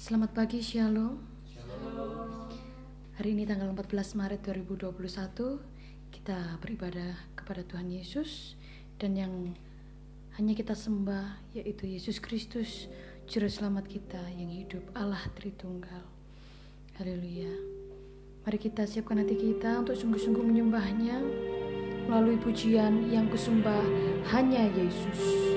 Selamat pagi Shalom. Hari ini tanggal 14 Maret 2021 kita beribadah kepada Tuhan Yesus dan yang hanya kita sembah yaitu Yesus Kristus juru selamat kita yang hidup Allah Tritunggal. Haleluya. Mari kita siapkan hati kita untuk sungguh-sungguh menyembahnya melalui pujian yang kusembah hanya Yesus.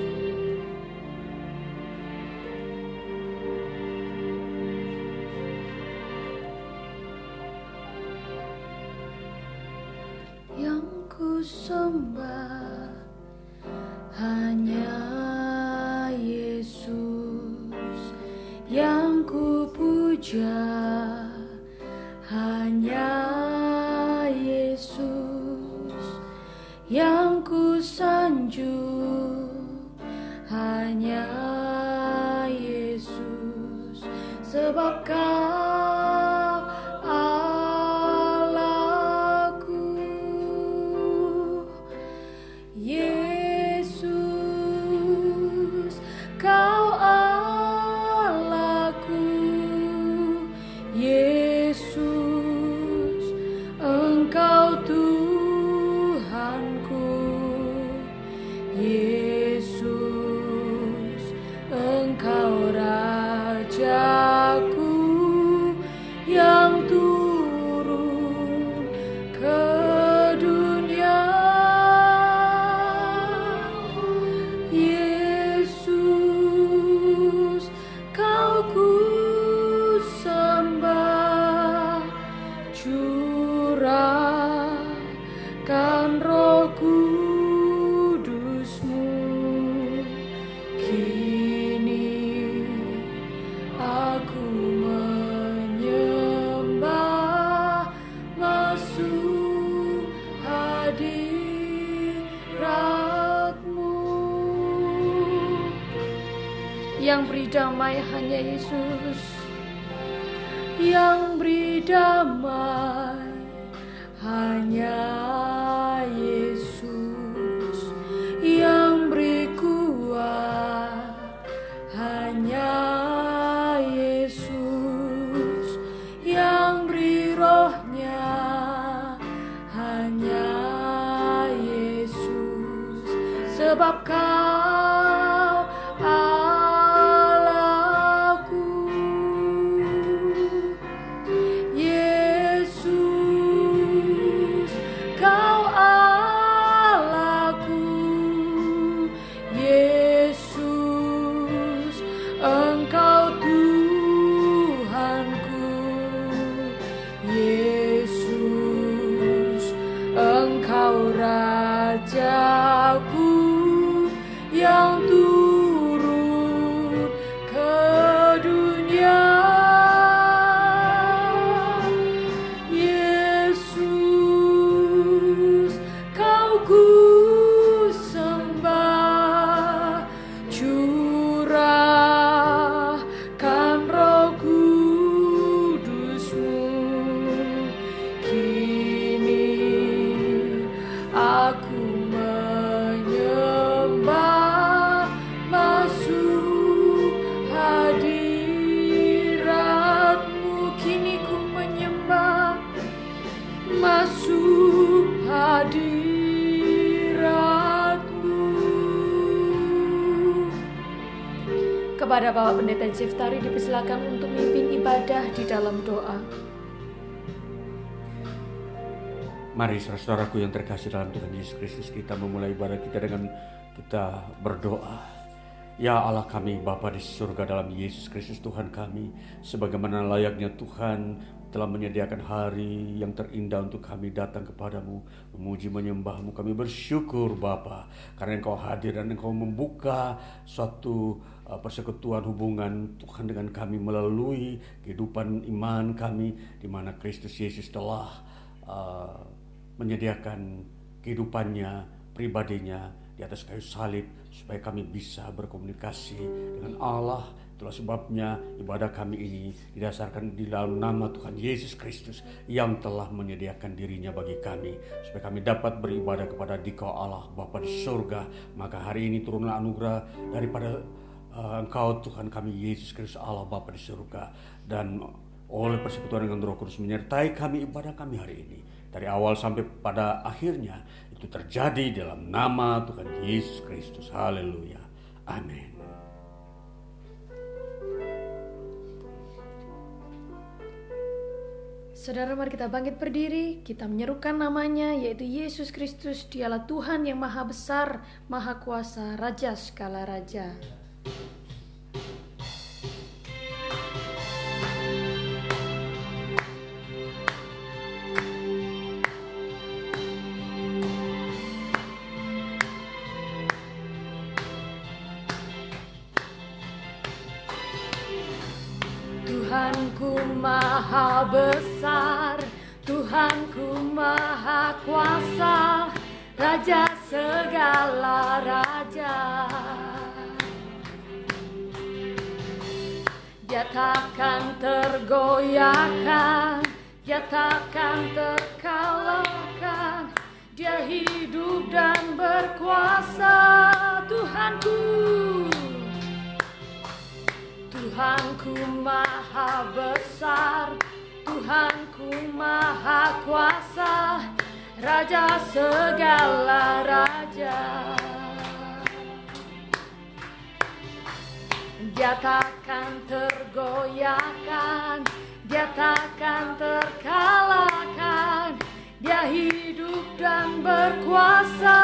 Yang beri damai hanya Bapak Pendeta Jeftari dipersilakan untuk memimpin ibadah di dalam doa. Mari saudaraku yang terkasih dalam Tuhan Yesus Kristus kita memulai ibadah kita dengan kita berdoa. Ya Allah kami Bapa di surga dalam Yesus Kristus Tuhan kami Sebagaimana layaknya Tuhan telah menyediakan hari yang terindah untuk kami datang kepadamu, memuji menyembahmu. Kami bersyukur Bapa karena Engkau hadir dan Engkau membuka suatu uh, persekutuan hubungan Tuhan dengan kami melalui kehidupan iman kami di mana Kristus Yesus telah uh, menyediakan kehidupannya, pribadinya di atas kayu salib supaya kami bisa berkomunikasi dengan Allah Itulah sebabnya ibadah kami ini didasarkan di dalam nama Tuhan Yesus Kristus yang telah menyediakan dirinya bagi kami. Supaya kami dapat beribadah kepada dikau Allah Bapa di surga. Maka hari ini turunlah anugerah daripada uh, Engkau Tuhan kami Yesus Kristus Allah Bapa di surga dan oleh persekutuan dengan Roh Kudus menyertai kami ibadah kami hari ini dari awal sampai pada akhirnya itu terjadi dalam nama Tuhan Yesus Kristus. Haleluya. Amin. Saudara mari kita bangkit berdiri, kita menyerukan namanya yaitu Yesus Kristus, dialah Tuhan yang maha besar, maha kuasa, Raja segala Raja. Tuhanku maha besar, Tuhanku maha kuasa, Raja segala raja. Dia takkan tergoyahkan, dia takkan terkalahkan, dia hidup dan berkuasa, Tuhanku. Tuhanku maha besar, Tuhanku maha kuasa, Raja segala raja. Dia takkan tergoyahkan, dia takkan terkalahkan, dia hidup dan berkuasa.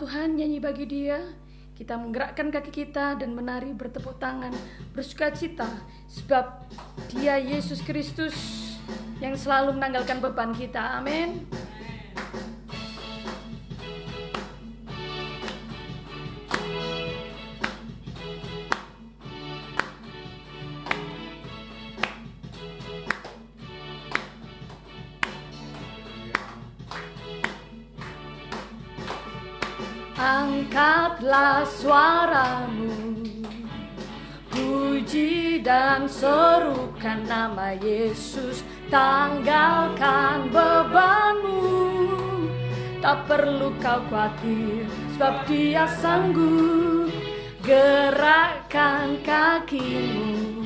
Tuhan, nyanyi bagi dia. Kita menggerakkan kaki kita dan menari bertepuk tangan, bersuka cita. Sebab dia Yesus Kristus yang selalu menanggalkan beban kita. Amin. Angkatlah suaramu. Puji dan serukan nama Yesus. Tanggalkan bebanmu. Tak perlu kau khawatir Sebab dia sanggup. Gerakkan kakimu.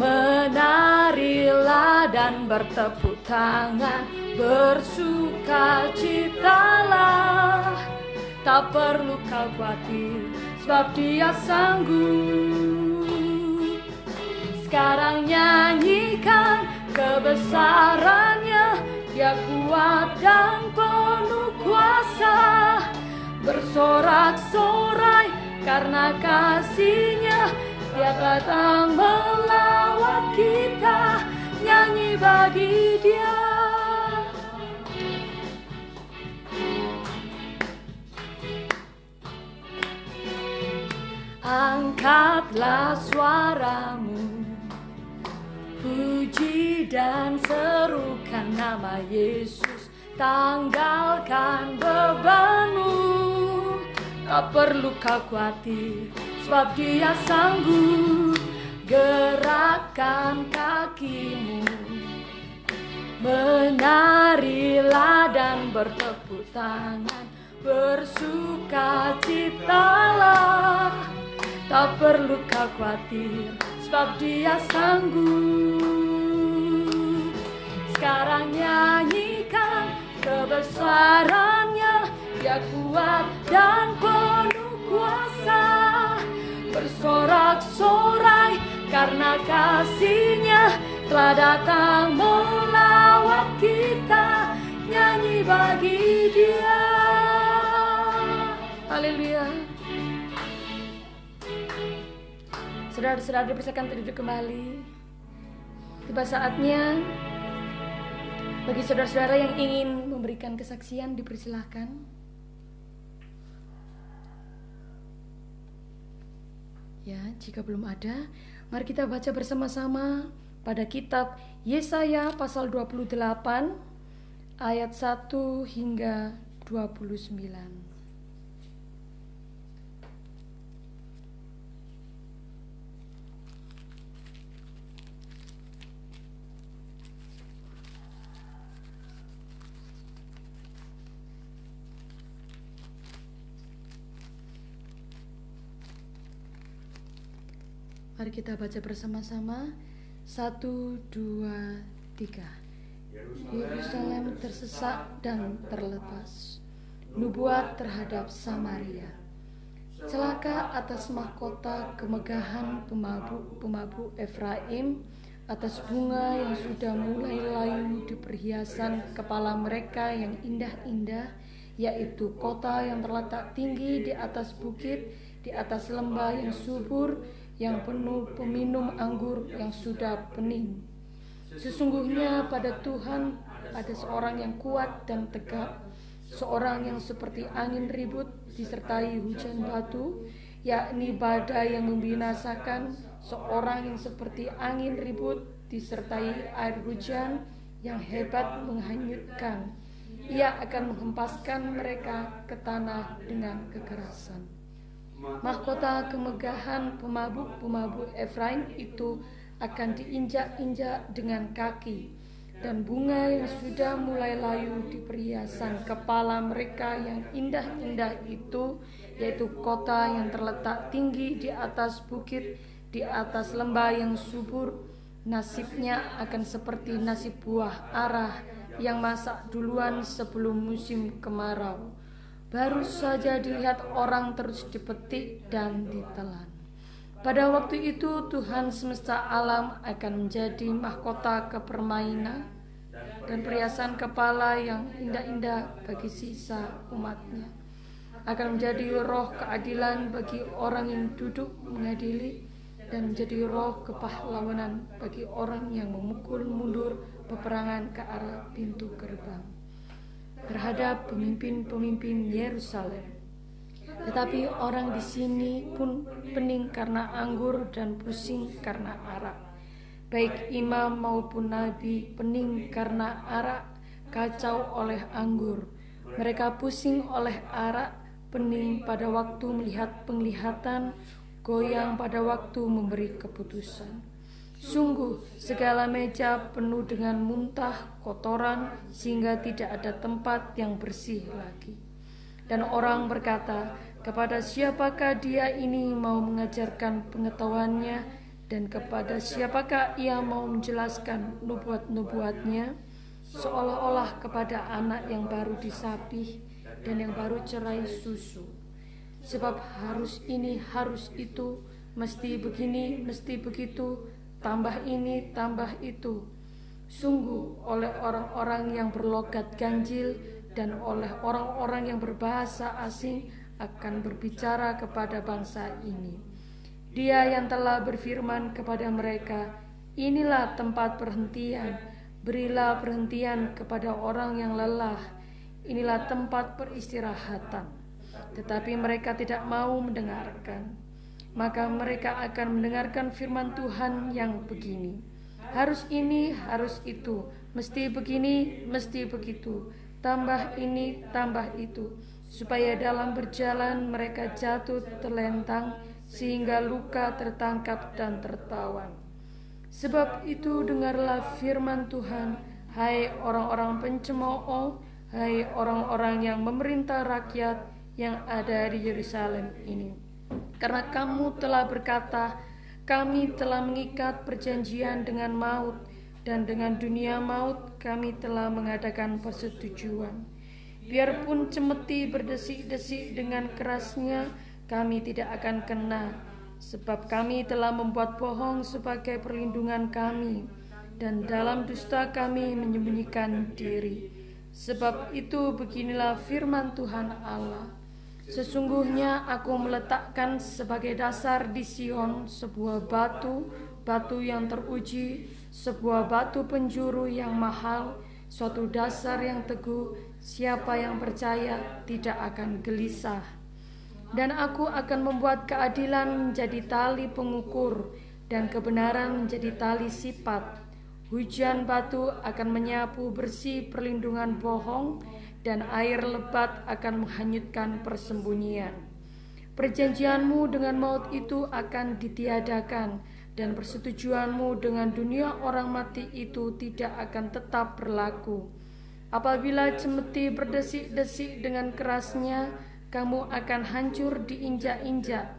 Menarilah dan bertepuk tangan. Bersuka citalah Tak perlu kau khawatir sebab dia sanggup. Sekarang nyanyikan kebesarannya Dia kuat dan penuh kuasa. Bersorak-sorai karena kasihnya Dia datang melawat kita. Nyanyi bagi dia Angkatlah suaramu. Puji dan serukan nama Yesus. Tanggalkan bebanmu. Tak perlu kau khawatir Sebab dia sanggup. Gerakkan kakimu. Menarilah dan bertepuk tangan. Bersuka citalah Tak perlu kau khawatir Sebab dia sanggup. Sekarang nyanyikan kebesarannya. Dia kuat dan penuh kuasa. Bersorak-sorai karena kasihnya Telah datang melawat kita. Nyanyi bagi dia. Haleluya Saudara-saudara dipersilakan duduk kembali. Tiba saatnya bagi saudara-saudara yang ingin memberikan kesaksian dipersilahkan. Ya, jika belum ada, mari kita baca bersama-sama pada kitab Yesaya pasal 28 ayat 1 hingga 29. Mari kita baca bersama-sama. Satu, dua, tiga. Yerusalem tersesak dan terlepas. Nubuat terhadap Samaria. Celaka atas mahkota kemegahan pemabuk-pemabuk Efraim atas bunga yang sudah mulai layu di perhiasan kepala mereka yang indah-indah, yaitu kota yang terletak tinggi di atas bukit, di atas lembah yang subur, yang penuh peminum anggur yang sudah pening. Sesungguhnya pada Tuhan ada seorang yang kuat dan tegak, seorang yang seperti angin ribut disertai hujan batu, yakni badai yang membinasakan, seorang yang seperti angin ribut disertai air hujan yang hebat menghanyutkan. Ia akan menghempaskan mereka ke tanah dengan kekerasan mahkota kemegahan pemabuk-pemabuk Efraim itu akan diinjak-injak dengan kaki dan bunga yang sudah mulai layu di perhiasan kepala mereka yang indah-indah itu yaitu kota yang terletak tinggi di atas bukit di atas lembah yang subur. Nasibnya akan seperti nasib buah arah yang masak duluan sebelum musim kemarau baru saja dilihat orang terus dipetik dan ditelan. Pada waktu itu Tuhan semesta alam akan menjadi mahkota kepermainan dan perhiasan kepala yang indah-indah bagi sisa umatnya. Akan menjadi roh keadilan bagi orang yang duduk mengadili dan menjadi roh kepahlawanan bagi orang yang memukul mundur peperangan ke arah pintu gerbang terhadap pemimpin-pemimpin Yerusalem. Tetapi orang di sini pun pening karena anggur dan pusing karena arak. Baik imam maupun nabi pening karena arak, kacau oleh anggur. Mereka pusing oleh arak, pening pada waktu melihat penglihatan, goyang pada waktu memberi keputusan. Sungguh, segala meja penuh dengan muntah, kotoran, sehingga tidak ada tempat yang bersih lagi. Dan orang berkata, kepada siapakah dia ini mau mengajarkan pengetahuannya, dan kepada siapakah ia mau menjelaskan nubuat-nubuatnya, seolah-olah kepada anak yang baru disapih dan yang baru cerai susu. sebab harus ini, harus itu, mesti begini, mesti begitu, tambah ini, tambah itu. Sungguh oleh orang-orang yang berlogat ganjil dan oleh orang-orang yang berbahasa asing akan berbicara kepada bangsa ini. Dia yang telah berfirman kepada mereka, inilah tempat perhentian, berilah perhentian kepada orang yang lelah, inilah tempat peristirahatan. Tetapi mereka tidak mau mendengarkan. Maka mereka akan mendengarkan firman Tuhan yang begini. Harus ini, harus itu, mesti begini, mesti begitu, tambah ini, tambah itu, supaya dalam berjalan mereka jatuh terlentang, sehingga luka tertangkap dan tertawan. Sebab itu dengarlah firman Tuhan, hai orang-orang pencemooh, hai orang-orang yang memerintah rakyat yang ada di Yerusalem ini. Karena kamu telah berkata, kami telah mengikat perjanjian dengan maut, dan dengan dunia maut kami telah mengadakan persetujuan. Biarpun cemeti berdesik-desik dengan kerasnya, kami tidak akan kena, sebab kami telah membuat bohong sebagai perlindungan kami, dan dalam dusta kami menyembunyikan diri. Sebab itu beginilah firman Tuhan Allah. Sesungguhnya aku meletakkan sebagai dasar di Sion sebuah batu, batu yang teruji, sebuah batu penjuru yang mahal, suatu dasar yang teguh, siapa yang percaya tidak akan gelisah dan aku akan membuat keadilan menjadi tali pengukur dan kebenaran menjadi tali sifat. Hujan batu akan menyapu bersih perlindungan bohong dan air lebat akan menghanyutkan persembunyian. Perjanjianmu dengan maut itu akan ditiadakan dan persetujuanmu dengan dunia orang mati itu tidak akan tetap berlaku. Apabila cemeti berdesik-desik dengan kerasnya, kamu akan hancur diinjak-injak.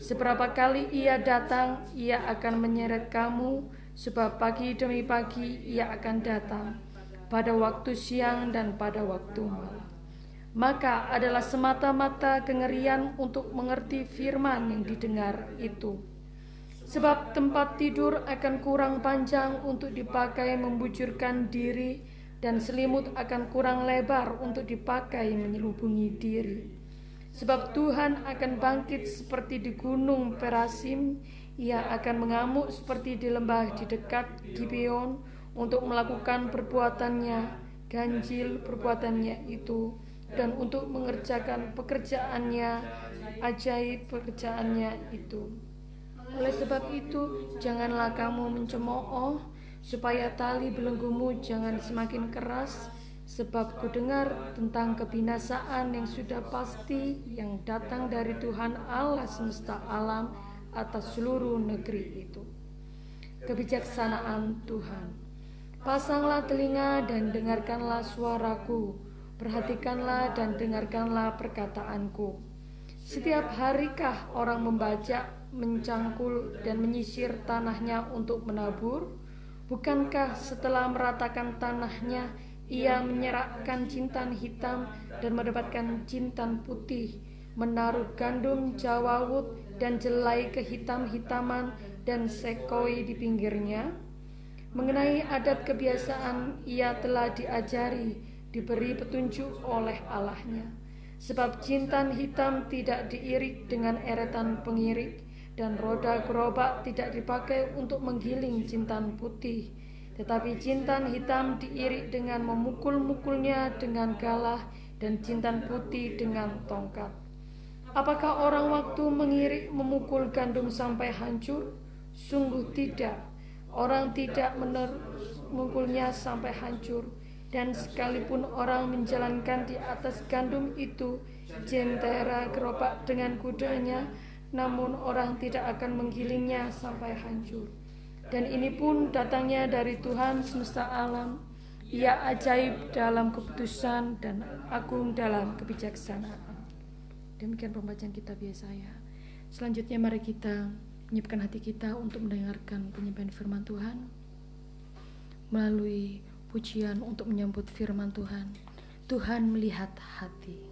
Seberapa kali ia datang, ia akan menyeret kamu, sebab pagi demi pagi ia akan datang, pada waktu siang dan pada waktu malam. Maka adalah semata-mata kengerian untuk mengerti firman yang didengar itu. Sebab tempat tidur akan kurang panjang untuk dipakai membujurkan diri, dan selimut akan kurang lebar untuk dipakai menyelubungi diri. Sebab Tuhan akan bangkit seperti di gunung Perasim, ia akan mengamuk seperti di lembah di dekat Gibeon untuk melakukan perbuatannya, ganjil perbuatannya itu, dan untuk mengerjakan pekerjaannya, ajaib pekerjaannya itu. Oleh sebab itu, janganlah kamu mencemooh, supaya tali belenggumu jangan semakin keras, Sebab ku dengar tentang kebinasaan yang sudah pasti yang datang dari Tuhan Allah semesta alam atas seluruh negeri itu. Kebijaksanaan Tuhan. Pasanglah telinga dan dengarkanlah suaraku. Perhatikanlah dan dengarkanlah perkataanku. Setiap harikah orang membajak, mencangkul, dan menyisir tanahnya untuk menabur? Bukankah setelah meratakan tanahnya, ia menyerahkan jintan hitam dan mendapatkan jintan putih, menaruh gandum jawawut dan jelai kehitam-hitaman dan sekoi di pinggirnya. Mengenai adat kebiasaan, ia telah diajari, diberi petunjuk oleh Allahnya. Sebab jintan hitam tidak diirik dengan eretan pengirik, dan roda gerobak tidak dipakai untuk menggiling jintan putih tetapi jintan hitam diirik dengan memukul-mukulnya dengan galah dan jintan putih dengan tongkat. Apakah orang waktu mengirik memukul gandum sampai hancur? Sungguh tidak. Orang tidak memukulnya sampai hancur. Dan sekalipun orang menjalankan di atas gandum itu jentera gerobak dengan kudanya, namun orang tidak akan menggilingnya sampai hancur. Dan ini pun datangnya dari Tuhan semesta alam. Ia ajaib dalam keputusan dan agung dalam kebijaksanaan. Demikian pembacaan kita biasa ya. Selanjutnya mari kita menyiapkan hati kita untuk mendengarkan penyampaian firman Tuhan melalui pujian untuk menyambut firman Tuhan. Tuhan melihat hati.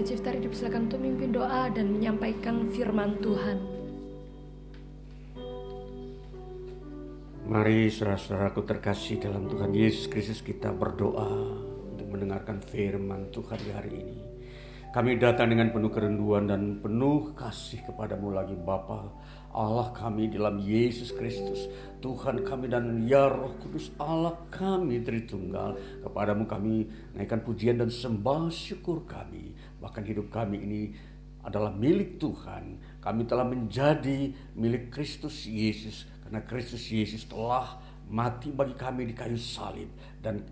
Pendeta Ciftari dipersilakan untuk memimpin doa dan menyampaikan firman Tuhan. Mari saudara-saudaraku terkasih dalam Tuhan Yesus Kristus kita berdoa untuk mendengarkan firman Tuhan di hari ini. Kami datang dengan penuh kerinduan dan penuh kasih kepadamu lagi Bapa. Allah kami dalam Yesus Kristus. Tuhan kami dan ya Roh Kudus Allah kami Tritunggal. Kepadamu kami naikkan pujian dan sembah syukur kami bahkan hidup kami ini adalah milik Tuhan. Kami telah menjadi milik Kristus Yesus. Karena Kristus Yesus telah mati bagi kami di kayu salib. Dan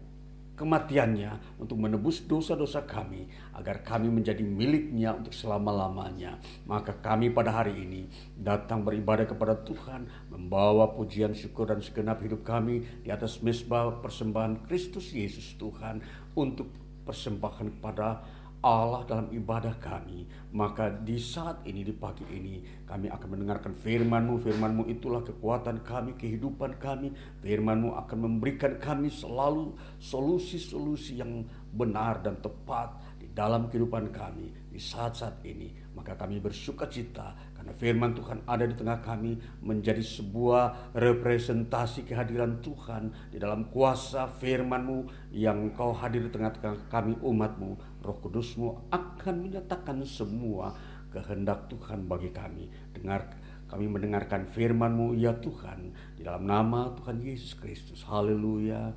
kematiannya untuk menebus dosa-dosa kami. Agar kami menjadi miliknya untuk selama-lamanya. Maka kami pada hari ini datang beribadah kepada Tuhan, membawa pujian syukur dan segenap hidup kami di atas mesbah persembahan Kristus Yesus Tuhan. Untuk persembahan kepada Allah dalam ibadah kami. Maka di saat ini, di pagi ini, kami akan mendengarkan firman-Mu. Firman-Mu itulah kekuatan kami, kehidupan kami. Firman-Mu akan memberikan kami selalu solusi-solusi yang benar dan tepat di dalam kehidupan kami di saat-saat ini. Maka kami bersuka cita karena firman Tuhan ada di tengah kami menjadi sebuah representasi kehadiran Tuhan di dalam kuasa firman-Mu yang Kau hadir di tengah-tengah kami umat-Mu. Roh Kudus-Mu akan menyatakan semua kehendak Tuhan bagi kami. Dengar kami mendengarkan firman-Mu ya Tuhan di dalam nama Tuhan Yesus Kristus. Haleluya.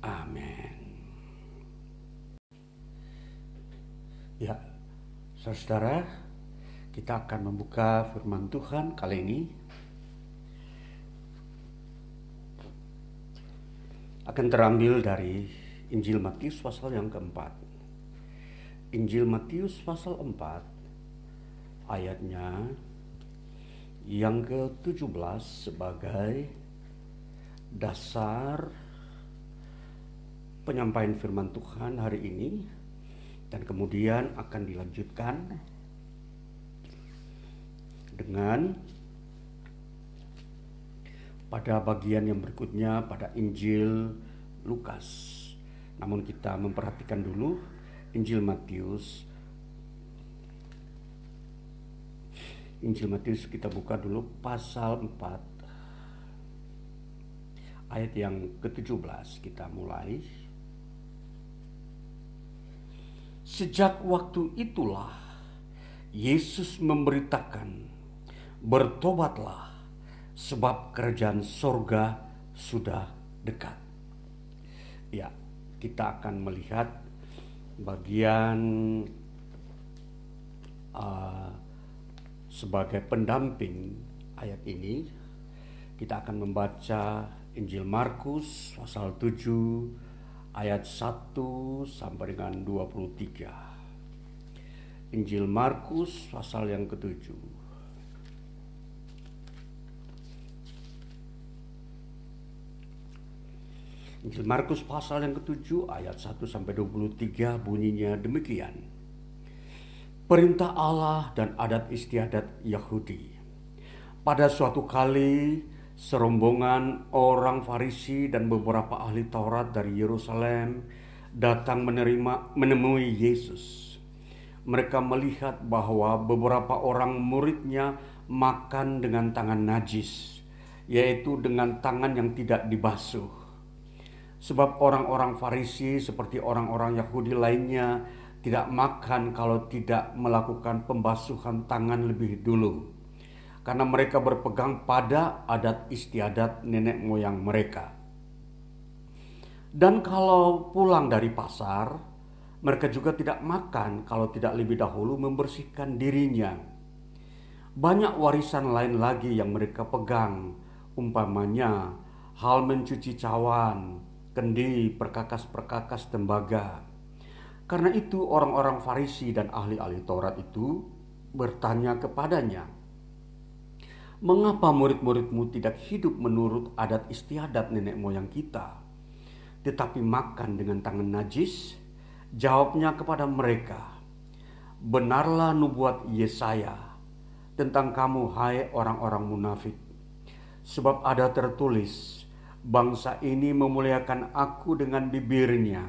Amin. Ya, saudara, kita akan membuka firman Tuhan kali ini. Akan terambil dari Injil Matius pasal yang keempat. Injil Matius pasal 4 ayatnya yang ke-17 sebagai dasar penyampaian firman Tuhan hari ini dan kemudian akan dilanjutkan dengan pada bagian yang berikutnya pada Injil Lukas. Namun kita memperhatikan dulu Injil Matius. Injil Matius kita buka dulu pasal 4 ayat yang ke-17 kita mulai. Sejak waktu itulah Yesus memberitakan, "Bertobatlah, sebab kerajaan sorga sudah dekat." Ya, kita akan melihat bagian uh, sebagai pendamping ayat ini kita akan membaca Injil Markus pasal 7 ayat 1 sampai dengan 23. Injil Markus pasal yang ketujuh. Injil Markus pasal yang ketujuh ayat 1 sampai 23 bunyinya demikian. Perintah Allah dan adat istiadat Yahudi. Pada suatu kali serombongan orang Farisi dan beberapa ahli Taurat dari Yerusalem datang menerima menemui Yesus. Mereka melihat bahwa beberapa orang muridnya makan dengan tangan najis, yaitu dengan tangan yang tidak dibasuh. Sebab orang-orang Farisi seperti orang-orang Yahudi lainnya tidak makan kalau tidak melakukan pembasuhan tangan lebih dulu. Karena mereka berpegang pada adat istiadat nenek moyang mereka. Dan kalau pulang dari pasar, mereka juga tidak makan kalau tidak lebih dahulu membersihkan dirinya. Banyak warisan lain lagi yang mereka pegang, umpamanya hal mencuci cawan, kendi, perkakas-perkakas tembaga. Karena itu orang-orang Farisi dan ahli-ahli Taurat itu bertanya kepadanya, Mengapa murid-muridmu tidak hidup menurut adat istiadat nenek moyang kita, tetapi makan dengan tangan najis? Jawabnya kepada mereka, Benarlah nubuat Yesaya tentang kamu hai orang-orang munafik. Sebab ada tertulis, Bangsa ini memuliakan aku dengan bibirnya,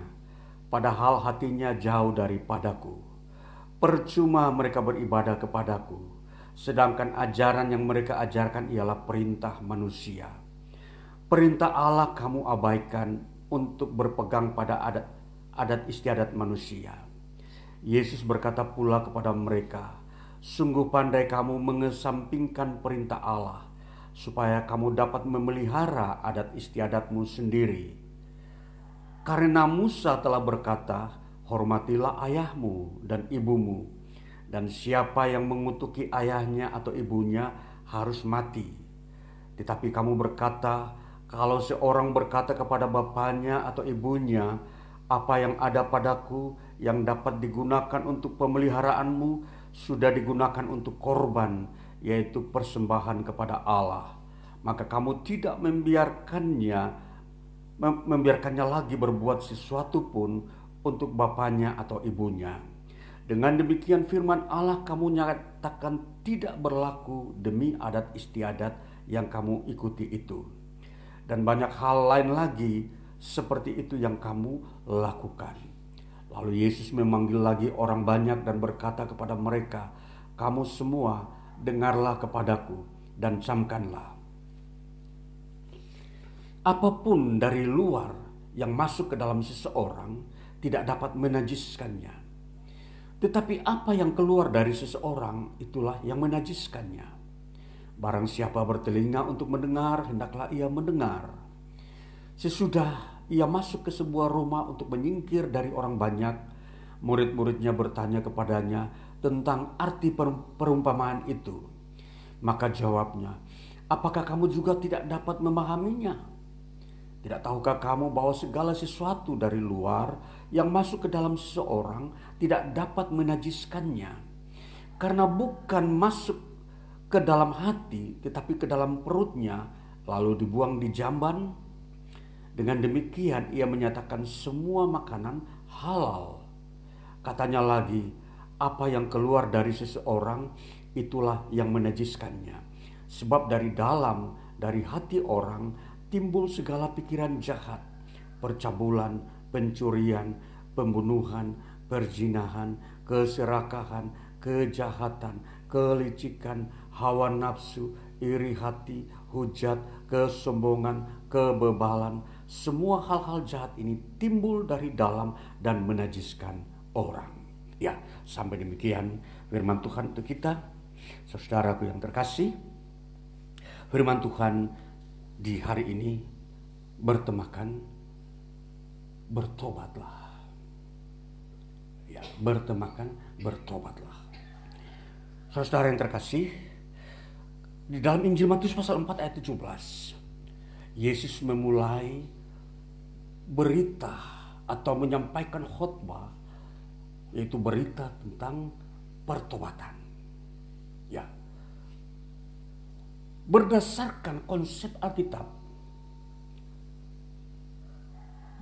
padahal hatinya jauh daripadaku. Percuma mereka beribadah kepadaku, sedangkan ajaran yang mereka ajarkan ialah perintah manusia. Perintah Allah kamu abaikan untuk berpegang pada adat, adat istiadat manusia. Yesus berkata pula kepada mereka, Sungguh pandai kamu mengesampingkan perintah Allah supaya kamu dapat memelihara adat istiadatmu sendiri. Karena Musa telah berkata, hormatilah ayahmu dan ibumu, dan siapa yang mengutuki ayahnya atau ibunya harus mati. Tetapi kamu berkata, kalau seorang berkata kepada bapaknya atau ibunya, apa yang ada padaku yang dapat digunakan untuk pemeliharaanmu sudah digunakan untuk korban yaitu persembahan kepada Allah, maka kamu tidak membiarkannya membiarkannya lagi berbuat sesuatu pun untuk bapaknya atau ibunya. Dengan demikian firman Allah kamu nyatakan tidak berlaku demi adat istiadat yang kamu ikuti itu. Dan banyak hal lain lagi seperti itu yang kamu lakukan. Lalu Yesus memanggil lagi orang banyak dan berkata kepada mereka, "Kamu semua dengarlah kepadaku dan camkanlah. Apa pun dari luar yang masuk ke dalam seseorang tidak dapat menajiskannya. Tetapi apa yang keluar dari seseorang itulah yang menajiskannya. Barang siapa bertelinga untuk mendengar, hendaklah ia mendengar. Sesudah ia masuk ke sebuah rumah untuk menyingkir dari orang banyak, murid-muridnya bertanya kepadanya, tentang arti perumpamaan itu. Maka jawabnya, apakah kamu juga tidak dapat memahaminya? Tidak tahukah kamu bahwa segala sesuatu dari luar yang masuk ke dalam seseorang tidak dapat menajiskannya? Karena bukan masuk ke dalam hati tetapi ke dalam perutnya lalu dibuang di jamban. Dengan demikian ia menyatakan semua makanan halal. Katanya lagi, apa yang keluar dari seseorang itulah yang menajiskannya. Sebab dari dalam, dari hati orang timbul segala pikiran jahat, percabulan, pencurian, pembunuhan, perzinahan, keserakahan, kejahatan, kelicikan, hawa nafsu, iri hati, hujat, kesombongan, kebebalan. Semua hal-hal jahat ini timbul dari dalam dan menajiskan orang. Ya, sampai demikian firman Tuhan untuk kita. Saudaraku yang terkasih, firman Tuhan di hari ini bertemakan bertobatlah. Ya, bertemakan bertobatlah. Saudara yang terkasih, di dalam Injil Matius pasal 4 ayat 17, Yesus memulai berita atau menyampaikan khotbah yaitu berita tentang pertobatan. Ya. Berdasarkan konsep Alkitab,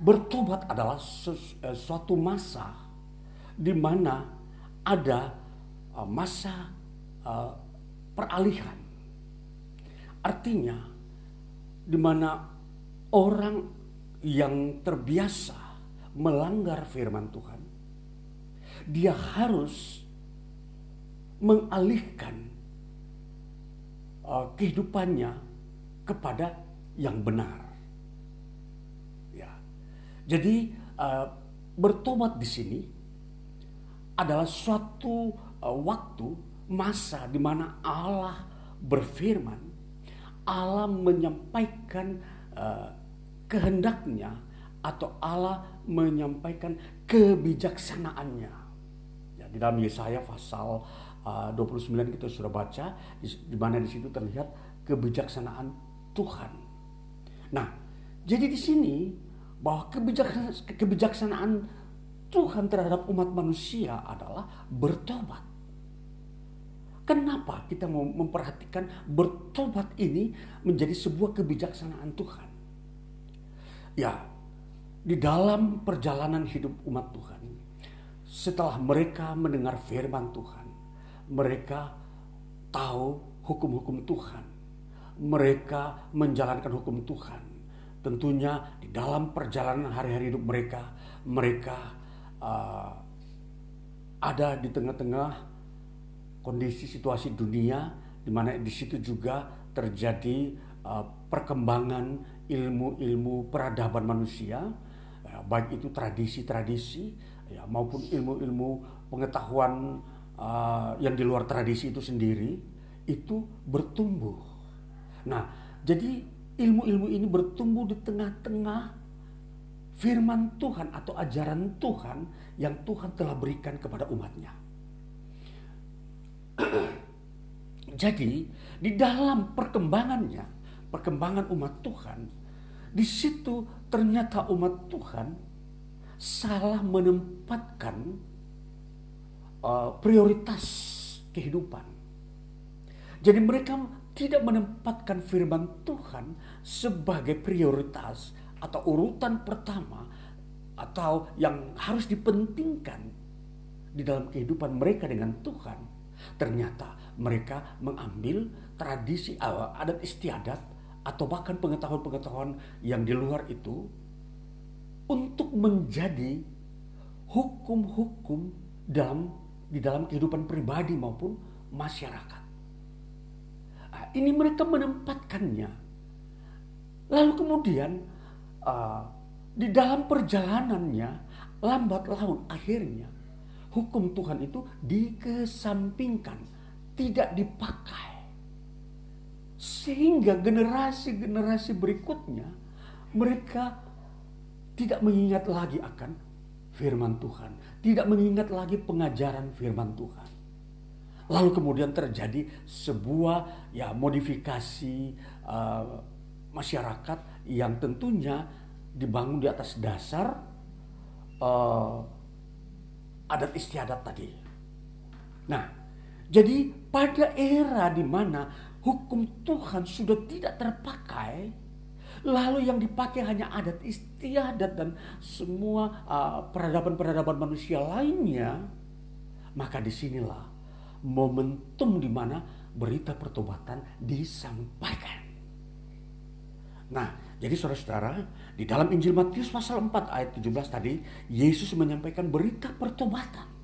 bertobat adalah eh, suatu masa di mana ada eh, masa uh, peralihan. Artinya di mana orang yang terbiasa melanggar firman Tuhan, dia harus mengalihkan uh, kehidupannya kepada yang benar. Ya, jadi uh, bertobat di sini adalah suatu uh, waktu masa di mana Allah berfirman, Allah menyampaikan uh, kehendaknya atau Allah menyampaikan kebijaksanaannya. Di dalam Yesaya pasal uh, 29 kita sudah baca di, di mana di situ terlihat kebijaksanaan Tuhan. Nah, jadi di sini bahwa kebijaksanaan, kebijaksanaan Tuhan terhadap umat manusia adalah bertobat. Kenapa kita mau memperhatikan bertobat ini menjadi sebuah kebijaksanaan Tuhan? Ya, di dalam perjalanan hidup umat Tuhan, setelah mereka mendengar firman Tuhan, mereka tahu hukum-hukum Tuhan, mereka menjalankan hukum Tuhan. Tentunya di dalam perjalanan hari-hari hidup mereka, mereka uh, ada di tengah-tengah kondisi situasi dunia di mana di situ juga terjadi uh, perkembangan ilmu-ilmu peradaban manusia ya, baik itu tradisi-tradisi ya, maupun ilmu-ilmu pengetahuan uh, yang di luar tradisi itu sendiri itu bertumbuh. Nah, jadi ilmu-ilmu ini bertumbuh di tengah-tengah firman Tuhan atau ajaran Tuhan yang Tuhan telah berikan kepada umatnya. Jadi di dalam perkembangannya, perkembangan umat Tuhan, di situ ternyata umat Tuhan salah menempatkan uh, prioritas kehidupan. Jadi mereka tidak menempatkan firman Tuhan sebagai prioritas atau urutan pertama atau yang harus dipentingkan di dalam kehidupan mereka dengan Tuhan Ternyata mereka mengambil tradisi awal adat istiadat atau bahkan pengetahuan-pengetahuan yang di luar itu untuk menjadi hukum-hukum dalam di dalam kehidupan pribadi maupun masyarakat. Nah, ini mereka menempatkannya. Lalu kemudian uh, di dalam perjalanannya lambat laun akhirnya hukum Tuhan itu dikesampingkan, tidak dipakai. Sehingga generasi-generasi berikutnya mereka tidak mengingat lagi akan firman Tuhan, tidak mengingat lagi pengajaran firman Tuhan. Lalu kemudian terjadi sebuah ya modifikasi uh, masyarakat yang tentunya dibangun di atas dasar uh, adat istiadat tadi. Nah, jadi pada era di mana hukum Tuhan sudah tidak terpakai, lalu yang dipakai hanya adat istiadat dan semua uh, peradaban-peradaban manusia lainnya, maka di sinilah momentum di mana berita pertobatan disampaikan. Nah, jadi saudara-saudara, di dalam Injil Matius pasal 4 ayat 17 tadi, Yesus menyampaikan berita pertobatan.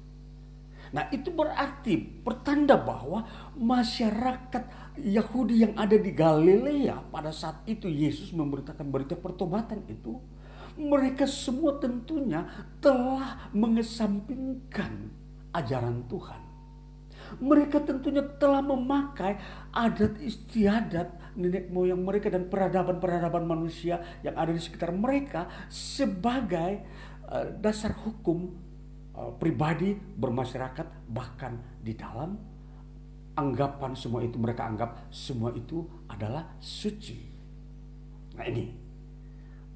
Nah itu berarti pertanda bahwa masyarakat Yahudi yang ada di Galilea pada saat itu Yesus memberitakan berita pertobatan itu. Mereka semua tentunya telah mengesampingkan ajaran Tuhan. Mereka tentunya telah memakai adat istiadat nenek moyang mereka dan peradaban-peradaban manusia yang ada di sekitar mereka sebagai uh, dasar hukum uh, pribadi bermasyarakat bahkan di dalam anggapan semua itu mereka anggap semua itu adalah suci. Nah ini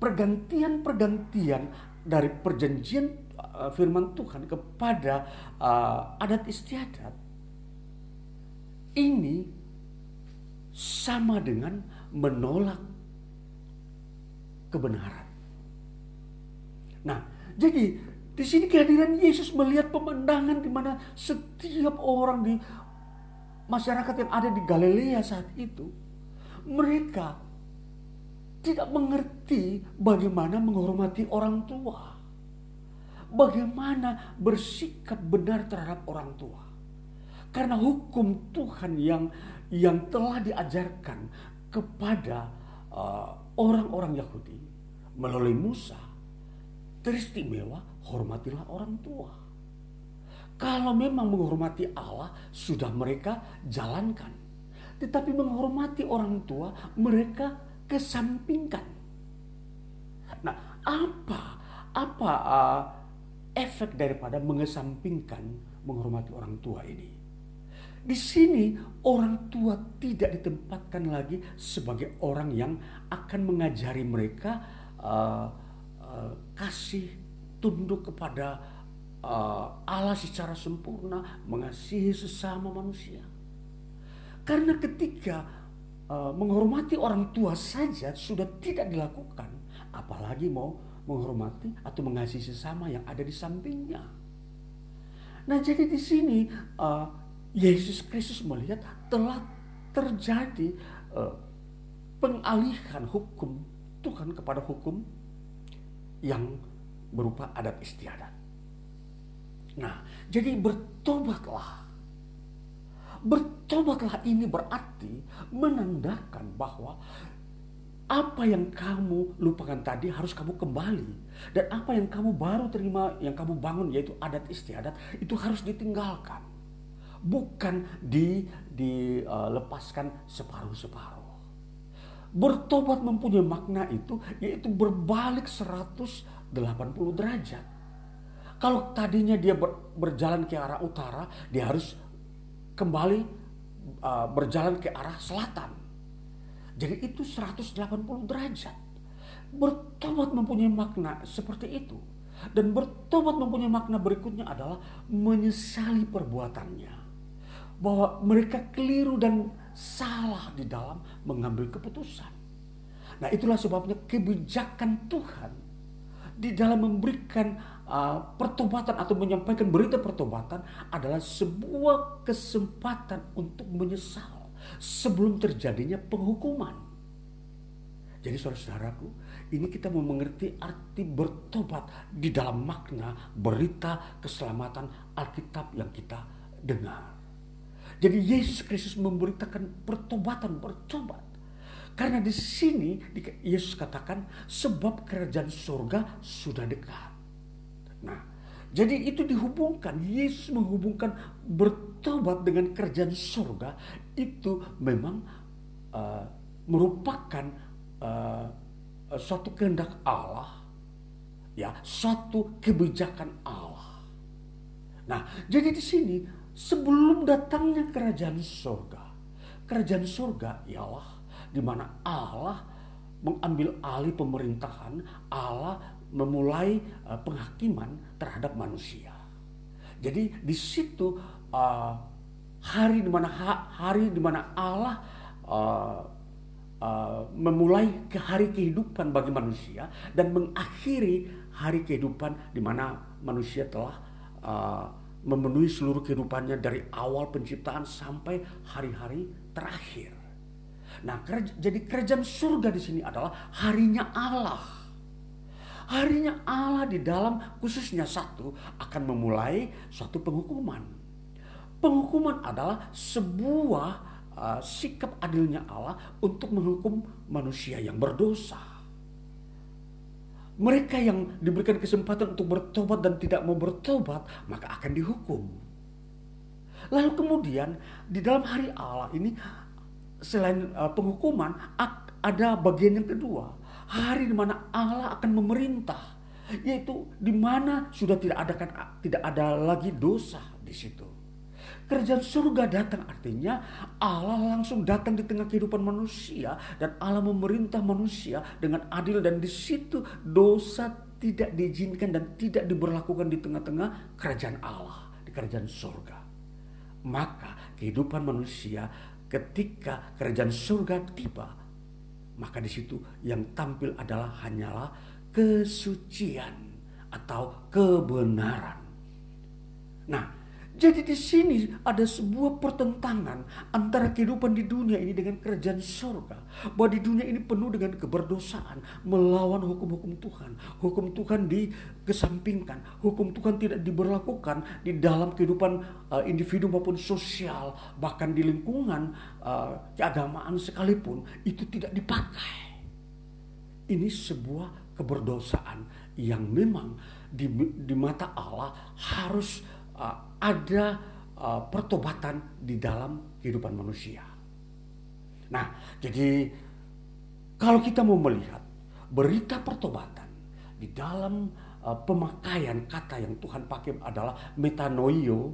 pergantian-pergantian dari perjanjian uh, firman Tuhan kepada uh, adat istiadat ini sama dengan menolak kebenaran. Nah, jadi di sini kehadiran Yesus melihat pemandangan di mana setiap orang di masyarakat yang ada di Galilea saat itu mereka tidak mengerti bagaimana menghormati orang tua. Bagaimana bersikap benar terhadap orang tua. Karena hukum Tuhan yang yang telah diajarkan kepada uh, orang-orang Yahudi melalui Musa teristimewa hormatilah orang tua. Kalau memang menghormati Allah sudah mereka jalankan. Tetapi menghormati orang tua mereka kesampingkan. Nah, apa apa uh, efek daripada mengesampingkan menghormati orang tua ini? Di sini orang tua tidak ditempatkan lagi sebagai orang yang akan mengajari mereka uh, uh, kasih tunduk kepada uh, Allah secara sempurna, mengasihi sesama manusia. Karena ketika uh, menghormati orang tua saja sudah tidak dilakukan, apalagi mau menghormati atau mengasihi sesama yang ada di sampingnya. Nah, jadi di sini uh, Yesus Kristus melihat telah terjadi uh, pengalihan hukum Tuhan kepada hukum yang berupa adat istiadat. Nah, jadi bertobatlah. Bertobatlah ini berarti menandakan bahwa apa yang kamu lupakan tadi harus kamu kembali dan apa yang kamu baru terima yang kamu bangun yaitu adat istiadat itu harus ditinggalkan bukan di dilepaskan uh, separuh-separuh. Bertobat mempunyai makna itu yaitu berbalik 180 derajat. Kalau tadinya dia ber, berjalan ke arah utara, dia harus kembali uh, berjalan ke arah selatan. Jadi itu 180 derajat. Bertobat mempunyai makna seperti itu. Dan bertobat mempunyai makna berikutnya adalah menyesali perbuatannya bahwa mereka keliru dan salah di dalam mengambil keputusan. Nah, itulah sebabnya kebijakan Tuhan di dalam memberikan uh, pertobatan atau menyampaikan berita pertobatan adalah sebuah kesempatan untuk menyesal sebelum terjadinya penghukuman. Jadi saudara-saudaraku, ini kita mau mengerti arti bertobat di dalam makna berita keselamatan Alkitab yang kita dengar. Jadi Yesus Kristus memberitakan pertobatan, bertobat. Karena di sini Yesus katakan sebab kerajaan surga sudah dekat. Nah, jadi itu dihubungkan. Yesus menghubungkan bertobat dengan kerajaan surga itu memang uh, merupakan uh, suatu kehendak Allah, ya, suatu kebijakan Allah. Nah, jadi di sini sebelum datangnya kerajaan surga. Kerajaan surga ialah di mana Allah mengambil alih pemerintahan, Allah memulai uh, penghakiman terhadap manusia. Jadi di situ uh, hari di mana hari di mana Allah uh, uh, memulai ke hari kehidupan bagi manusia dan mengakhiri hari kehidupan di mana manusia telah uh, memenuhi seluruh kehidupannya dari awal penciptaan sampai hari-hari terakhir. Nah, jadi kerajaan surga di sini adalah harinya Allah. Harinya Allah di dalam khususnya satu akan memulai suatu penghukuman. Penghukuman adalah sebuah uh, sikap adilnya Allah untuk menghukum manusia yang berdosa mereka yang diberikan kesempatan untuk bertobat dan tidak mau bertobat, maka akan dihukum. Lalu kemudian di dalam hari Allah ini selain uh, penghukuman ada bagian yang kedua, hari di mana Allah akan memerintah, yaitu di mana sudah tidak ada kan tidak ada lagi dosa di situ. Kerajaan surga datang artinya Allah langsung datang di tengah kehidupan manusia dan Allah memerintah manusia dengan adil dan di situ dosa tidak diizinkan dan tidak diberlakukan di tengah-tengah kerajaan Allah, di kerajaan surga. Maka kehidupan manusia ketika kerajaan surga tiba, maka di situ yang tampil adalah hanyalah kesucian atau kebenaran. Nah, jadi di sini ada sebuah pertentangan antara kehidupan di dunia ini dengan kerajaan surga. Bahwa di dunia ini penuh dengan keberdosaan, melawan hukum-hukum Tuhan. Hukum Tuhan dikesampingkan, hukum Tuhan tidak diberlakukan di dalam kehidupan uh, individu maupun sosial, bahkan di lingkungan uh, keagamaan sekalipun itu tidak dipakai. Ini sebuah keberdosaan yang memang di, di mata Allah harus uh, ada uh, pertobatan di dalam kehidupan manusia. Nah, jadi kalau kita mau melihat berita pertobatan di dalam uh, pemakaian kata yang Tuhan pakai adalah metanoio.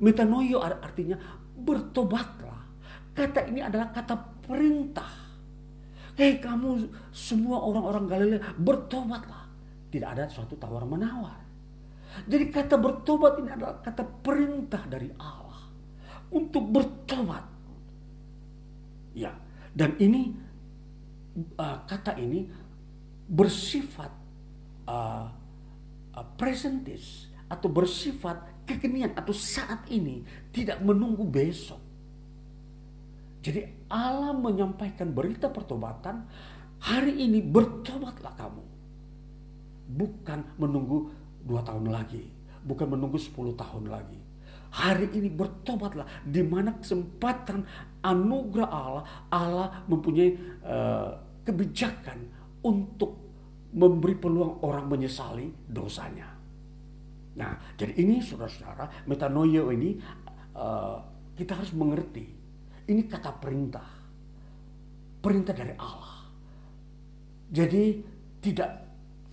Metanoio artinya bertobatlah. Kata ini adalah kata perintah. Hei kamu semua orang-orang Galilea bertobatlah. Tidak ada suatu tawar menawar. Jadi kata bertobat ini adalah kata perintah dari Allah untuk bertobat. Ya, dan ini uh, kata ini bersifat uh, uh, presentis atau bersifat kekinian atau saat ini tidak menunggu besok. Jadi Allah menyampaikan berita pertobatan hari ini bertobatlah kamu. Bukan menunggu dua tahun lagi, bukan menunggu sepuluh tahun lagi. Hari ini bertobatlah di mana kesempatan anugerah Allah, Allah mempunyai uh, kebijakan untuk memberi peluang orang menyesali dosanya. Nah, jadi ini saudara-saudara, metanoia ini uh, kita harus mengerti. Ini kata perintah. Perintah dari Allah. Jadi tidak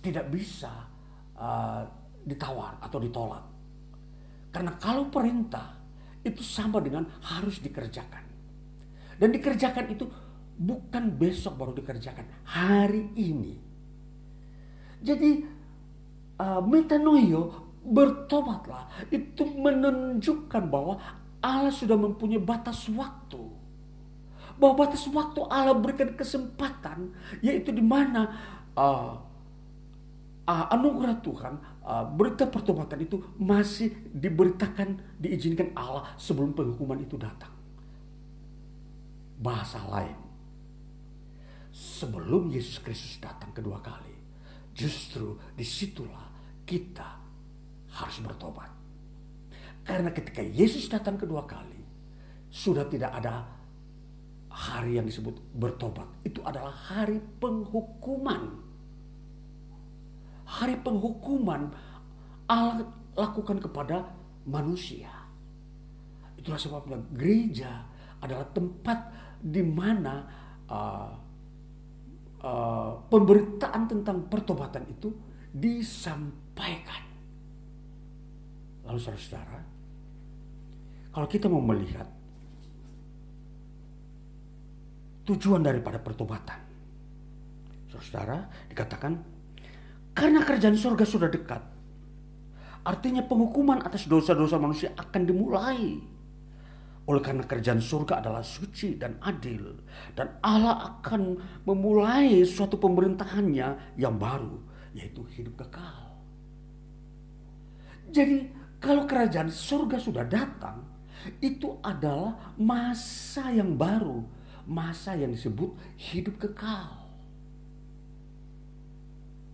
tidak bisa uh, ditawar atau ditolak. Karena kalau perintah itu sama dengan harus dikerjakan. Dan dikerjakan itu bukan besok baru dikerjakan, hari ini. Jadi uh, metanoio bertobatlah itu menunjukkan bahwa Allah sudah mempunyai batas waktu. Bahwa batas waktu Allah berikan kesempatan yaitu di mana uh, uh, anugerah Tuhan uh, berita pertobatan itu masih diberitakan, diizinkan Allah sebelum penghukuman itu datang. Bahasa lain, sebelum Yesus Kristus datang kedua kali, justru di situlah kita harus bertobat. Karena ketika Yesus datang kedua kali, sudah tidak ada hari yang disebut bertobat. Itu adalah hari penghukuman hari penghukuman Allah lakukan kepada manusia. Itulah sebabnya gereja adalah tempat di mana uh, uh, pemberitaan tentang pertobatan itu disampaikan. Lalu saudara-saudara, kalau kita mau melihat tujuan daripada pertobatan, saudara-saudara dikatakan karena kerjaan surga sudah dekat. Artinya penghukuman atas dosa-dosa manusia akan dimulai. Oleh karena kerjaan surga adalah suci dan adil. Dan Allah akan memulai suatu pemerintahannya yang baru. Yaitu hidup kekal. Jadi kalau kerajaan surga sudah datang. Itu adalah masa yang baru. Masa yang disebut hidup kekal.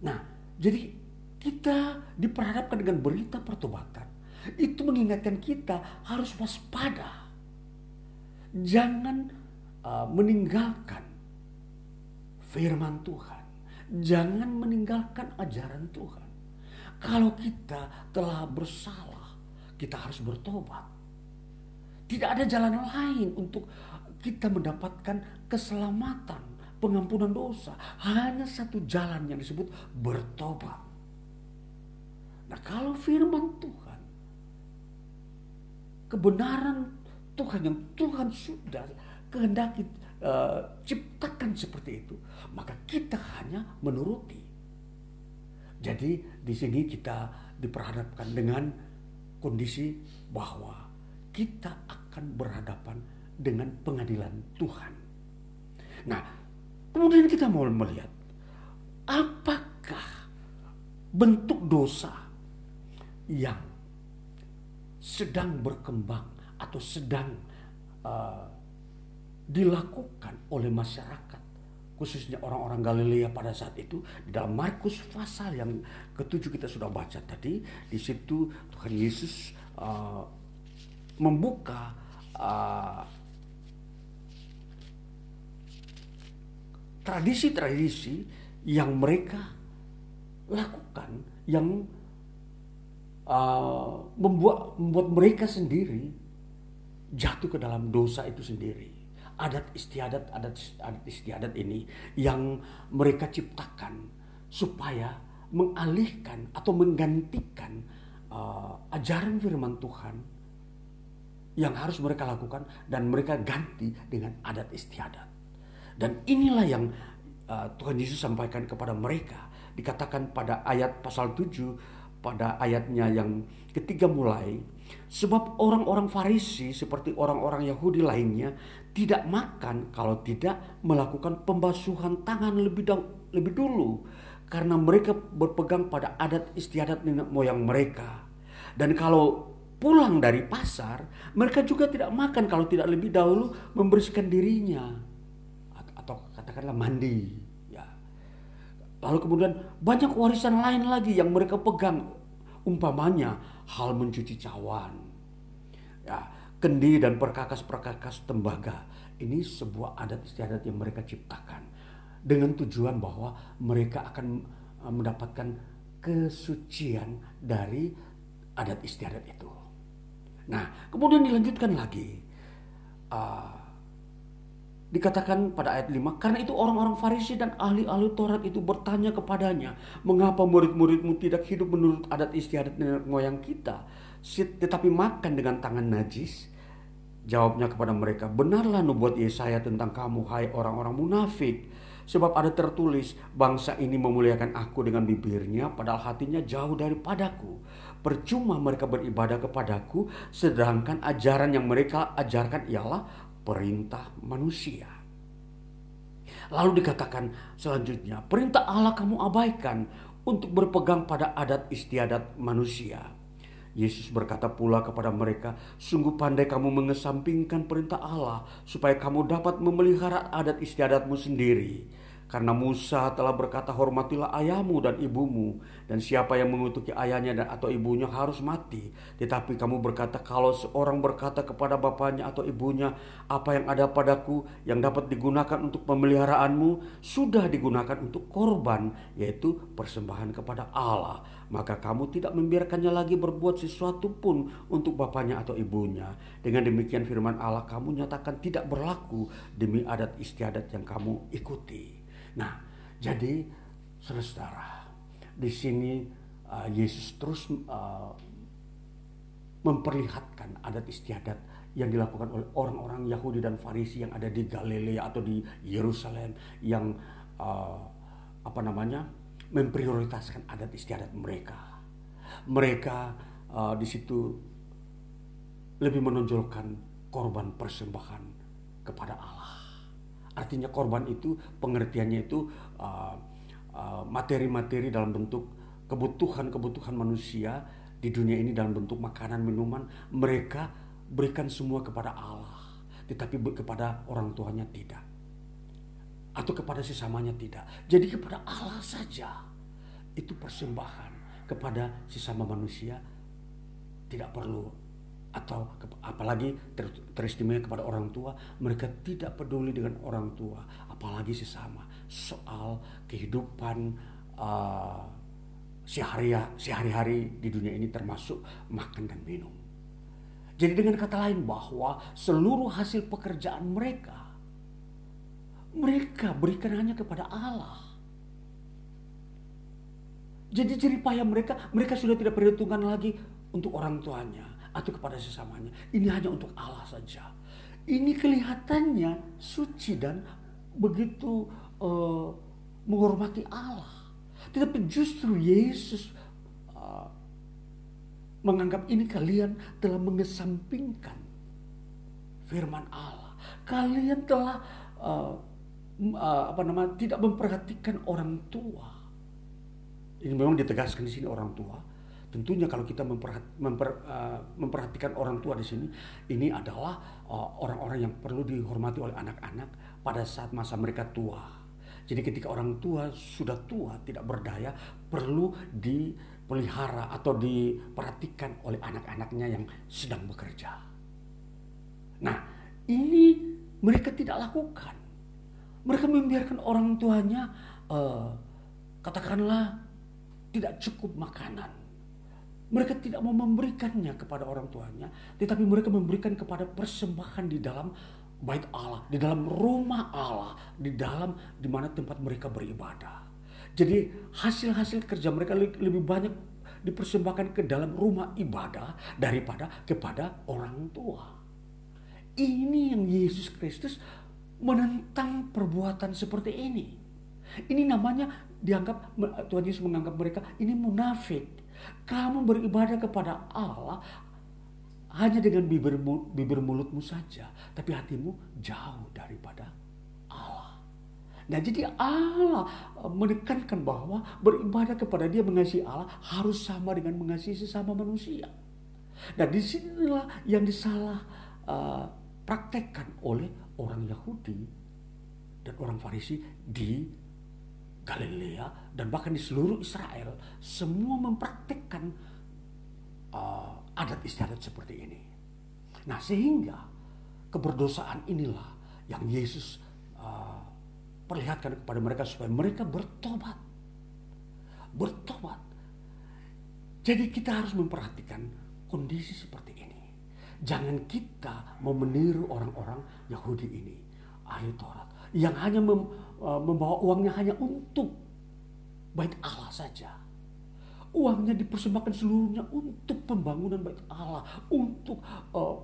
Nah jadi kita diperhadapkan dengan berita pertobatan. Itu mengingatkan kita harus waspada. Jangan uh, meninggalkan firman Tuhan. Jangan meninggalkan ajaran Tuhan. Kalau kita telah bersalah, kita harus bertobat. Tidak ada jalan lain untuk kita mendapatkan keselamatan pengampunan dosa. Hanya satu jalan yang disebut bertobat. Nah kalau firman Tuhan kebenaran Tuhan yang Tuhan sudah kehendaki uh, ciptakan seperti itu, maka kita hanya menuruti. Jadi di sini kita diperhadapkan dengan kondisi bahwa kita akan berhadapan dengan pengadilan Tuhan. Nah, kemudian kita mau melihat apakah bentuk dosa yang sedang berkembang atau sedang uh, dilakukan oleh masyarakat khususnya orang-orang Galilea pada saat itu dalam Markus pasal yang ketujuh kita sudah baca tadi di situ Tuhan Yesus uh, membuka uh, tradisi-tradisi yang mereka lakukan yang uh, membuat membuat mereka sendiri jatuh ke dalam dosa itu sendiri. Adat istiadat adat adat istiadat ini yang mereka ciptakan supaya mengalihkan atau menggantikan uh, ajaran firman Tuhan yang harus mereka lakukan dan mereka ganti dengan adat istiadat dan inilah yang uh, Tuhan Yesus sampaikan kepada mereka dikatakan pada ayat pasal 7 pada ayatnya yang ketiga mulai sebab orang-orang Farisi seperti orang-orang Yahudi lainnya tidak makan kalau tidak melakukan pembasuhan tangan lebih lebih dulu karena mereka berpegang pada adat istiadat nenek moyang mereka. Dan kalau pulang dari pasar, mereka juga tidak makan kalau tidak lebih dahulu membersihkan dirinya katakanlah mandi. Ya. Lalu kemudian banyak warisan lain lagi yang mereka pegang, umpamanya hal mencuci cawan, ya, kendi dan perkakas-perkakas tembaga. Ini sebuah adat istiadat yang mereka ciptakan dengan tujuan bahwa mereka akan eh, mendapatkan kesucian dari adat istiadat itu. Nah, kemudian dilanjutkan lagi. Uh, dikatakan pada ayat 5, karena itu orang-orang Farisi dan ahli-ahli Taurat itu bertanya kepadanya, mengapa murid-muridmu tidak hidup menurut adat istiadat nenek moyang kita, tetapi makan dengan tangan najis? Jawabnya kepada mereka, benarlah nubuat Yesaya tentang kamu, hai orang-orang munafik. Sebab ada tertulis, bangsa ini memuliakan aku dengan bibirnya, padahal hatinya jauh daripadaku. Percuma mereka beribadah kepadaku, sedangkan ajaran yang mereka ajarkan ialah perintah manusia. Lalu dikatakan selanjutnya, perintah Allah kamu abaikan untuk berpegang pada adat istiadat manusia. Yesus berkata pula kepada mereka, "Sungguh pandai kamu mengesampingkan perintah Allah, supaya kamu dapat memelihara adat istiadatmu sendiri." Karena Musa telah berkata hormatilah ayahmu dan ibumu dan siapa yang mengutuki ayahnya dan atau ibunya harus mati. Tetapi kamu berkata kalau seorang berkata kepada bapaknya atau ibunya apa yang ada padaku yang dapat digunakan untuk pemeliharaanmu sudah digunakan untuk korban yaitu persembahan kepada Allah. Maka kamu tidak membiarkannya lagi berbuat sesuatu pun untuk bapaknya atau ibunya. Dengan demikian firman Allah kamu nyatakan tidak berlaku demi adat istiadat yang kamu ikuti. Nah, jadi saudara, di sini uh, Yesus terus uh, memperlihatkan adat istiadat yang dilakukan oleh orang-orang Yahudi dan Farisi yang ada di Galilea atau di Yerusalem yang uh, apa namanya memprioritaskan adat istiadat mereka. Mereka uh, di situ lebih menonjolkan korban persembahan kepada Allah. Artinya korban itu pengertiannya itu materi-materi uh, uh, dalam bentuk kebutuhan-kebutuhan manusia di dunia ini dalam bentuk makanan, minuman. Mereka berikan semua kepada Allah. Tetapi kepada orang tuanya tidak. Atau kepada sesamanya tidak. Jadi kepada Allah saja. Itu persembahan kepada sesama manusia tidak perlu atau apalagi ter, teristimewa kepada orang tua mereka tidak peduli dengan orang tua. Apalagi sesama soal kehidupan uh, sehari-hari di dunia ini termasuk makan dan minum. Jadi dengan kata lain bahwa seluruh hasil pekerjaan mereka mereka berikan hanya kepada Allah. Jadi jerih payah mereka mereka sudah tidak perhitungkan lagi untuk orang tuanya atau kepada sesamanya. Ini hanya untuk Allah saja. Ini kelihatannya suci dan begitu uh, menghormati Allah. Tetapi justru Yesus uh, menganggap ini kalian telah mengesampingkan firman Allah. Kalian telah uh, uh, apa nama tidak memperhatikan orang tua. Ini memang ditegaskan di sini orang tua. Tentunya kalau kita uh, memperhatikan orang tua di sini, ini adalah orang-orang uh, yang perlu dihormati oleh anak-anak pada saat masa mereka tua. Jadi ketika orang tua sudah tua, tidak berdaya, perlu dipelihara atau diperhatikan oleh anak-anaknya yang sedang bekerja. Nah, ini mereka tidak lakukan. Mereka membiarkan orang tuanya uh, katakanlah tidak cukup makanan. Mereka tidak mau memberikannya kepada orang tuanya, tetapi mereka memberikan kepada persembahan di dalam bait Allah, di dalam rumah Allah, di dalam di mana tempat mereka beribadah. Jadi hasil-hasil kerja mereka lebih banyak dipersembahkan ke dalam rumah ibadah daripada kepada orang tua. Ini yang Yesus Kristus menentang perbuatan seperti ini. Ini namanya dianggap Tuhan Yesus menganggap mereka ini munafik. Kamu beribadah kepada Allah hanya dengan bibir, bibir mulutmu saja, tapi hatimu jauh daripada Allah. Nah jadi Allah e, menekankan bahwa beribadah kepada dia mengasihi Allah harus sama dengan mengasihi sesama manusia. Nah di sinilah yang disalah uh, praktekkan oleh orang Yahudi dan orang Farisi di Galilea dan bahkan di seluruh Israel semua mempraktikkan uh, adat istiadat seperti ini. Nah sehingga keberdosaan inilah yang Yesus uh, perlihatkan kepada mereka supaya mereka bertobat. Bertobat. Jadi kita harus memperhatikan kondisi seperti ini. Jangan kita mau meniru orang-orang Yahudi ini, ahli Taurat, yang hanya mem, membawa uangnya hanya untuk bait Allah saja. Uangnya dipersembahkan seluruhnya untuk pembangunan bait Allah, untuk uh,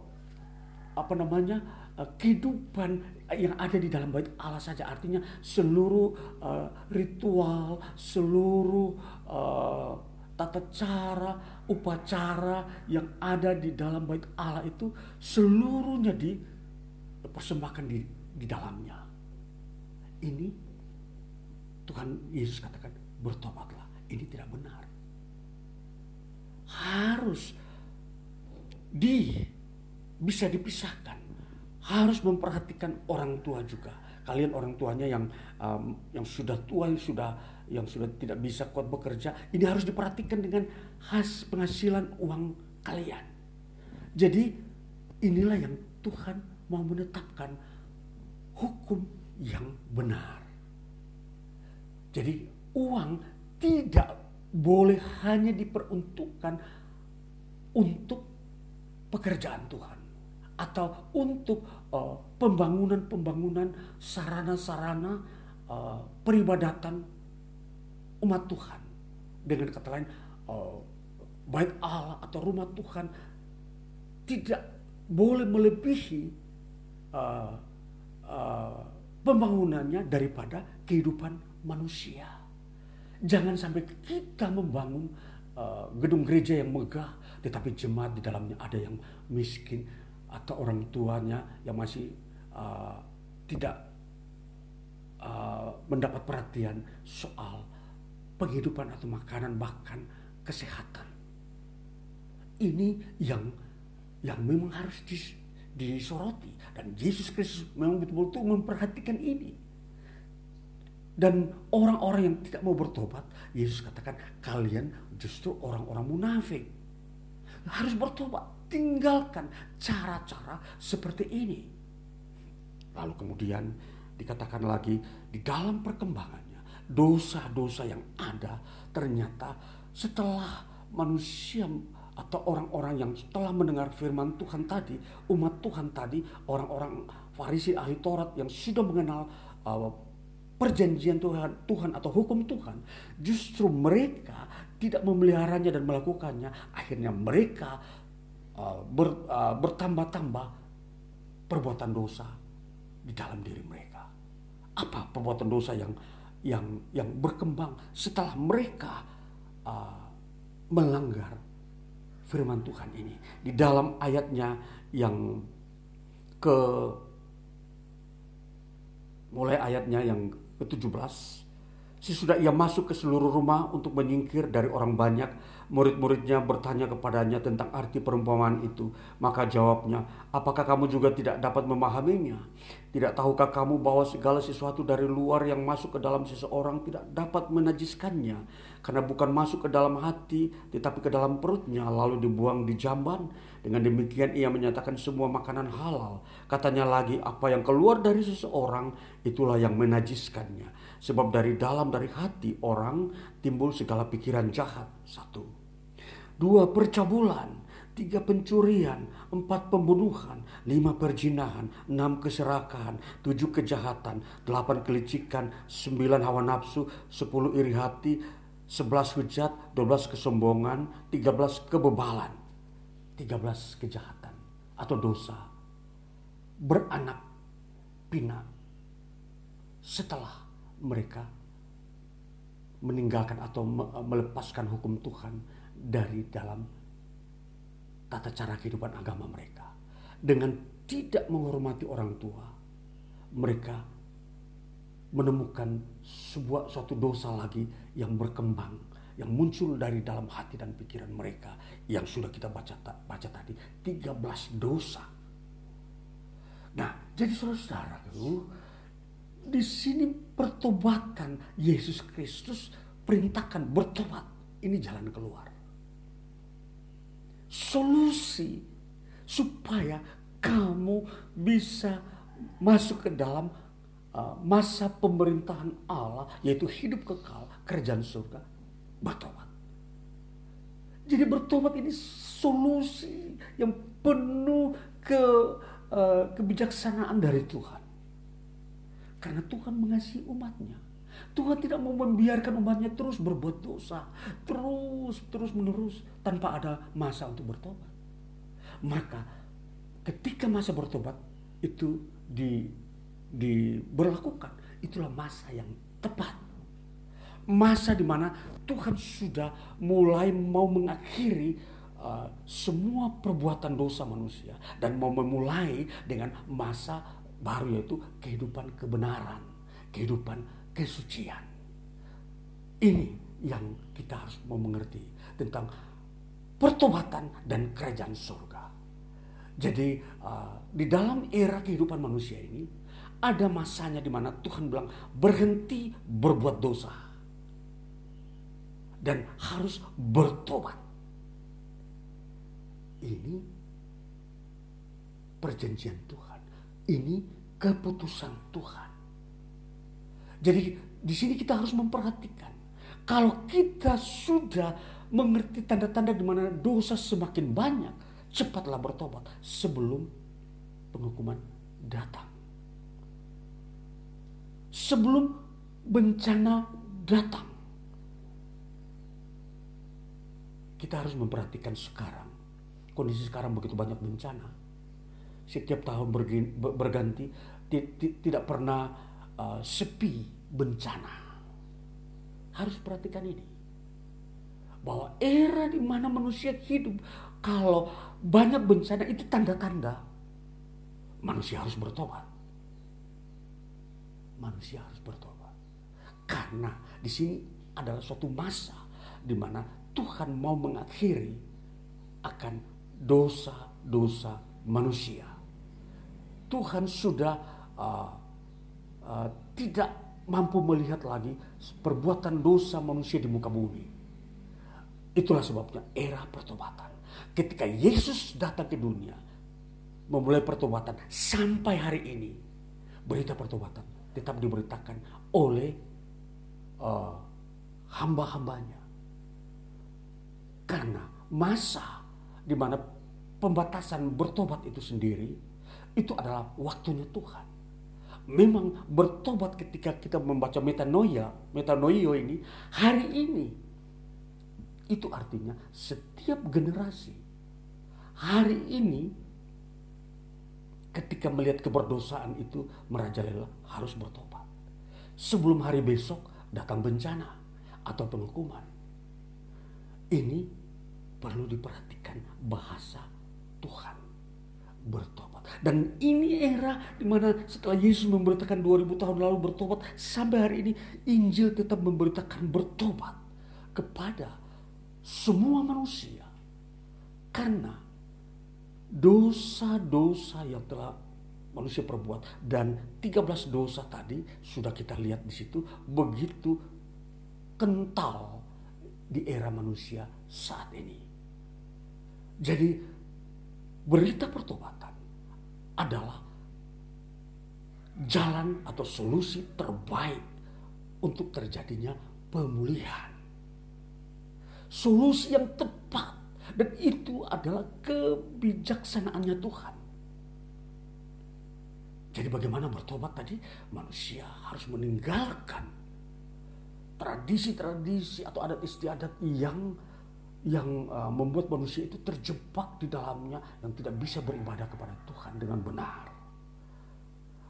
apa namanya uh, kehidupan yang ada di dalam bait Allah saja. Artinya seluruh uh, ritual, seluruh uh, tata cara, upacara yang ada di dalam bait Allah itu seluruhnya dipersembahkan di, di dalamnya. Ini Tuhan Yesus katakan bertobatlah. Ini tidak benar. Harus di bisa dipisahkan. Harus memperhatikan orang tua juga. Kalian orang tuanya yang um, yang sudah tua yang sudah yang sudah tidak bisa kuat bekerja, ini harus diperhatikan dengan khas penghasilan uang kalian. Jadi inilah yang Tuhan mau menetapkan hukum yang benar. Jadi uang tidak boleh hanya diperuntukkan untuk pekerjaan Tuhan atau untuk uh, pembangunan-pembangunan sarana-sarana uh, peribadatan umat Tuhan. Dengan kata lain, uh, bait Allah atau rumah Tuhan tidak boleh melebihi uh, uh, pembangunannya daripada kehidupan manusia. Jangan sampai kita membangun uh, gedung gereja yang megah, tetapi jemaat di dalamnya ada yang miskin atau orang tuanya yang masih uh, tidak uh, mendapat perhatian soal penghidupan atau makanan bahkan kesehatan. Ini yang yang memang harus disoroti dan Yesus Kristus memang betul-betul memperhatikan ini. Dan orang-orang yang tidak mau bertobat, Yesus katakan kalian justru orang-orang munafik. Harus bertobat, tinggalkan cara-cara seperti ini. Lalu kemudian dikatakan lagi di dalam perkembangan dosa-dosa yang ada ternyata setelah manusia atau orang-orang yang setelah mendengar firman Tuhan tadi, umat Tuhan tadi, orang-orang Farisi ahli Taurat yang sudah mengenal uh, perjanjian Tuhan, Tuhan atau hukum Tuhan, justru mereka tidak memeliharanya dan melakukannya. Akhirnya mereka uh, ber, uh, bertambah-tambah perbuatan dosa di dalam diri mereka. Apa perbuatan dosa yang yang yang berkembang setelah mereka uh, melanggar firman Tuhan ini. Di dalam ayatnya yang ke mulai ayatnya yang ke-17 Sesudah ia masuk ke seluruh rumah untuk menyingkir dari orang banyak, murid-muridnya bertanya kepadanya tentang arti perumpamaan itu. Maka jawabnya, apakah kamu juga tidak dapat memahaminya? Tidak tahukah kamu bahwa segala sesuatu dari luar yang masuk ke dalam seseorang tidak dapat menajiskannya? Karena bukan masuk ke dalam hati, tetapi ke dalam perutnya, lalu dibuang di jamban. Dengan demikian ia menyatakan semua makanan halal. Katanya lagi, apa yang keluar dari seseorang, itulah yang menajiskannya Sebab dari dalam dari hati orang timbul segala pikiran jahat. Satu. Dua percabulan. Tiga pencurian. Empat pembunuhan. Lima perjinahan. Enam keserakahan. Tujuh kejahatan. Delapan kelicikan. Sembilan hawa nafsu. Sepuluh iri hati. Sebelas hujat. Dua belas kesombongan. Tiga belas kebebalan. Tiga belas kejahatan. Atau dosa. Beranak pinak setelah mereka meninggalkan atau melepaskan hukum Tuhan dari dalam tata cara kehidupan agama mereka. Dengan tidak menghormati orang tua, mereka menemukan sebuah suatu dosa lagi yang berkembang, yang muncul dari dalam hati dan pikiran mereka yang sudah kita baca baca tadi 13 dosa. Nah, jadi saudara-saudara, di sini pertobatan Yesus Kristus perintahkan bertobat. Ini jalan keluar. Solusi supaya kamu bisa masuk ke dalam uh, masa pemerintahan Allah yaitu hidup kekal kerajaan surga bertobat. Jadi bertobat ini solusi yang penuh ke uh, kebijaksanaan dari Tuhan. Karena Tuhan mengasihi umatnya. Tuhan tidak mau membiarkan umatnya terus berbuat dosa. Terus, terus menerus tanpa ada masa untuk bertobat. Maka ketika masa bertobat itu di, diberlakukan, itulah masa yang tepat. Masa di mana Tuhan sudah mulai mau mengakhiri uh, semua perbuatan dosa manusia dan mau memulai dengan masa baru yaitu kehidupan kebenaran, kehidupan kesucian. Ini yang kita harus mau mengerti tentang pertobatan dan kerajaan surga. Jadi uh, di dalam era kehidupan manusia ini ada masanya di mana Tuhan bilang berhenti berbuat dosa dan harus bertobat. Ini perjanjian Tuhan. Ini keputusan Tuhan. Jadi di sini kita harus memperhatikan kalau kita sudah mengerti tanda-tanda di mana dosa semakin banyak, cepatlah bertobat sebelum penghukuman datang. Sebelum bencana datang. Kita harus memperhatikan sekarang. Kondisi sekarang begitu banyak bencana setiap tahun berganti tidak pernah uh, sepi bencana. Harus perhatikan ini. Bahwa era di mana manusia hidup kalau banyak bencana itu tanda-tanda manusia harus bertobat. Manusia harus bertobat. Karena di sini adalah suatu masa di mana Tuhan mau mengakhiri akan dosa-dosa manusia. Tuhan sudah uh, uh, tidak mampu melihat lagi perbuatan dosa manusia di muka bumi. Itulah sebabnya era pertobatan. Ketika Yesus datang ke dunia, memulai pertobatan sampai hari ini, berita pertobatan tetap diberitakan oleh uh, hamba-hambanya. Karena masa di mana pembatasan bertobat itu sendiri itu adalah waktunya Tuhan. Memang bertobat ketika kita membaca metanoia, metanoio ini, hari ini. Itu artinya setiap generasi hari ini ketika melihat keberdosaan itu merajalela harus bertobat. Sebelum hari besok datang bencana atau penghukuman. Ini perlu diperhatikan bahasa Tuhan bertobat. Dan ini era di mana setelah Yesus memberitakan 2000 tahun lalu bertobat sampai hari ini Injil tetap memberitakan bertobat kepada semua manusia. Karena dosa-dosa yang telah manusia perbuat dan 13 dosa tadi sudah kita lihat di situ begitu kental di era manusia saat ini. Jadi berita pertobatan adalah jalan atau solusi terbaik untuk terjadinya pemulihan. Solusi yang tepat dan itu adalah kebijaksanaannya Tuhan. Jadi bagaimana bertobat tadi? Manusia harus meninggalkan tradisi-tradisi atau adat istiadat yang yang uh, membuat manusia itu terjebak di dalamnya dan tidak bisa beribadah kepada Tuhan dengan benar.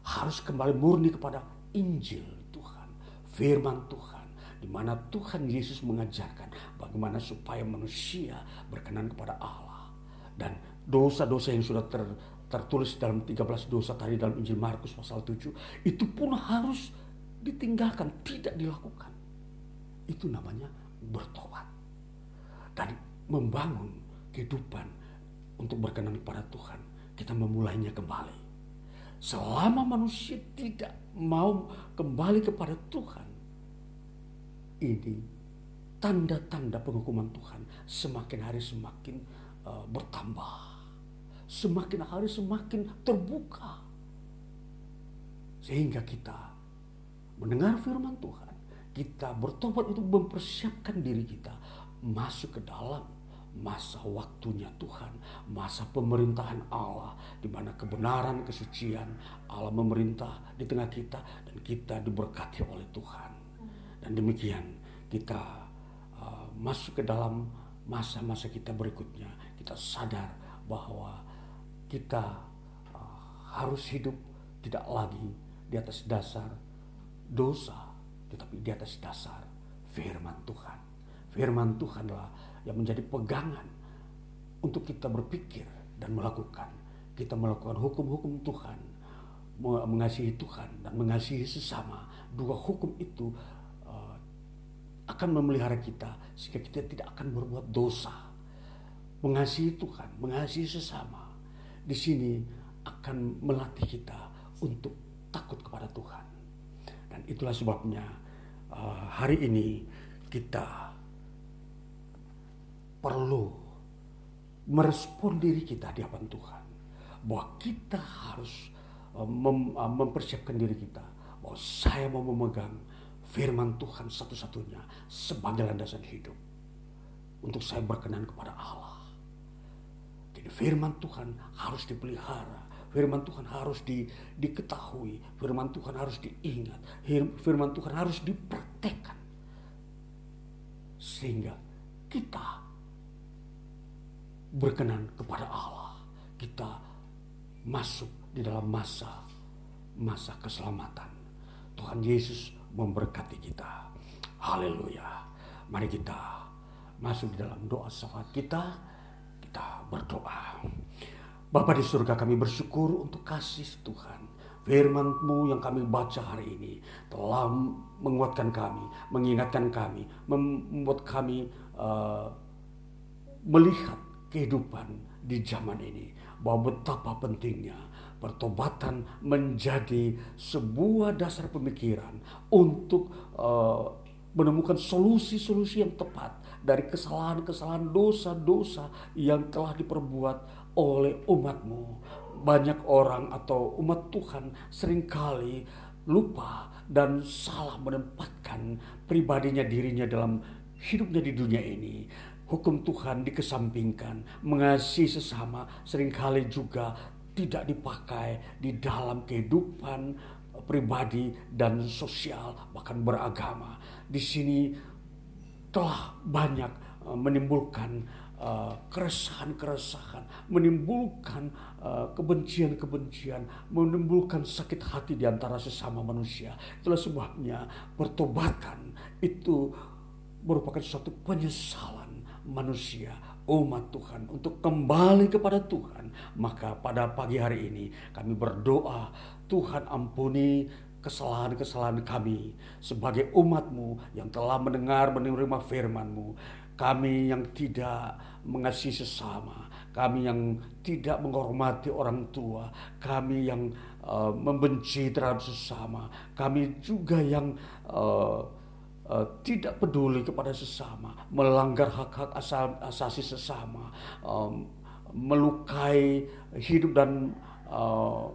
Harus kembali murni kepada Injil Tuhan, firman Tuhan di mana Tuhan Yesus mengajarkan bagaimana supaya manusia berkenan kepada Allah dan dosa-dosa yang sudah ter, tertulis dalam 13 dosa tadi dalam Injil Markus pasal 7 itu pun harus ditinggalkan, tidak dilakukan. Itu namanya bertobat dan membangun kehidupan untuk berkenan kepada Tuhan. Kita memulainya kembali. Selama manusia tidak mau kembali kepada Tuhan, ini tanda-tanda penghukuman Tuhan semakin hari semakin uh, bertambah. Semakin hari semakin terbuka. Sehingga kita mendengar firman Tuhan, kita bertobat untuk mempersiapkan diri kita masuk ke dalam masa waktunya Tuhan, masa pemerintahan Allah di mana kebenaran kesucian Allah memerintah di tengah kita dan kita diberkati oleh Tuhan. Dan demikian kita uh, masuk ke dalam masa-masa kita berikutnya. Kita sadar bahwa kita uh, harus hidup tidak lagi di atas dasar dosa, tetapi di atas dasar firman Tuhan. Firman Tuhanlah yang menjadi pegangan untuk kita berpikir dan melakukan. Kita melakukan hukum-hukum Tuhan, mengasihi Tuhan dan mengasihi sesama. Dua hukum itu akan memelihara kita sehingga kita tidak akan berbuat dosa. Mengasihi Tuhan, mengasihi sesama. Di sini akan melatih kita untuk takut kepada Tuhan. Dan itulah sebabnya uh, hari ini kita perlu merespon diri kita di hadapan Tuhan. Bahwa kita harus uh, mem, uh, mempersiapkan diri kita. Bahwa saya mau memegang firman Tuhan satu-satunya sebagai landasan hidup untuk saya berkenan kepada Allah. Jadi firman Tuhan harus dipelihara, firman Tuhan harus di, diketahui, firman Tuhan harus diingat, firman Tuhan harus dipraktekkan. Sehingga kita berkenan kepada Allah. Kita masuk di dalam masa masa keselamatan. Tuhan Yesus memberkati kita. Haleluya. Mari kita masuk di dalam doa syafaat kita. Kita berdoa. Bapa di surga kami bersyukur untuk kasih Tuhan. Firman-Mu yang kami baca hari ini telah menguatkan kami, mengingatkan kami, membuat kami uh, melihat kehidupan di zaman ini. Bahwa betapa pentingnya pertobatan menjadi sebuah dasar pemikiran untuk uh, menemukan solusi-solusi yang tepat dari kesalahan-kesalahan dosa-dosa yang telah diperbuat oleh umatmu. Banyak orang atau umat Tuhan sering kali lupa dan salah menempatkan pribadinya dirinya dalam hidupnya di dunia ini. Hukum Tuhan dikesampingkan, mengasihi sesama sering kali juga tidak dipakai di dalam kehidupan pribadi dan sosial bahkan beragama. Di sini telah banyak eh, menimbulkan uh, keresahan-keresahan, menimbulkan uh, kebencian-kebencian, menimbulkan sakit hati di antara sesama manusia. Itulah sebabnya pertobatan itu merupakan suatu penyesalan manusia umat Tuhan untuk kembali kepada Tuhan. Maka pada pagi hari ini kami berdoa Tuhan ampuni kesalahan-kesalahan kami sebagai umatmu yang telah mendengar menerima firmanmu. Kami yang tidak mengasihi sesama, kami yang tidak menghormati orang tua, kami yang uh, membenci terhadap sesama, kami juga yang uh, uh, tidak peduli kepada sesama, melanggar hak-hak asasi sesama, um, melukai hidup dan uh,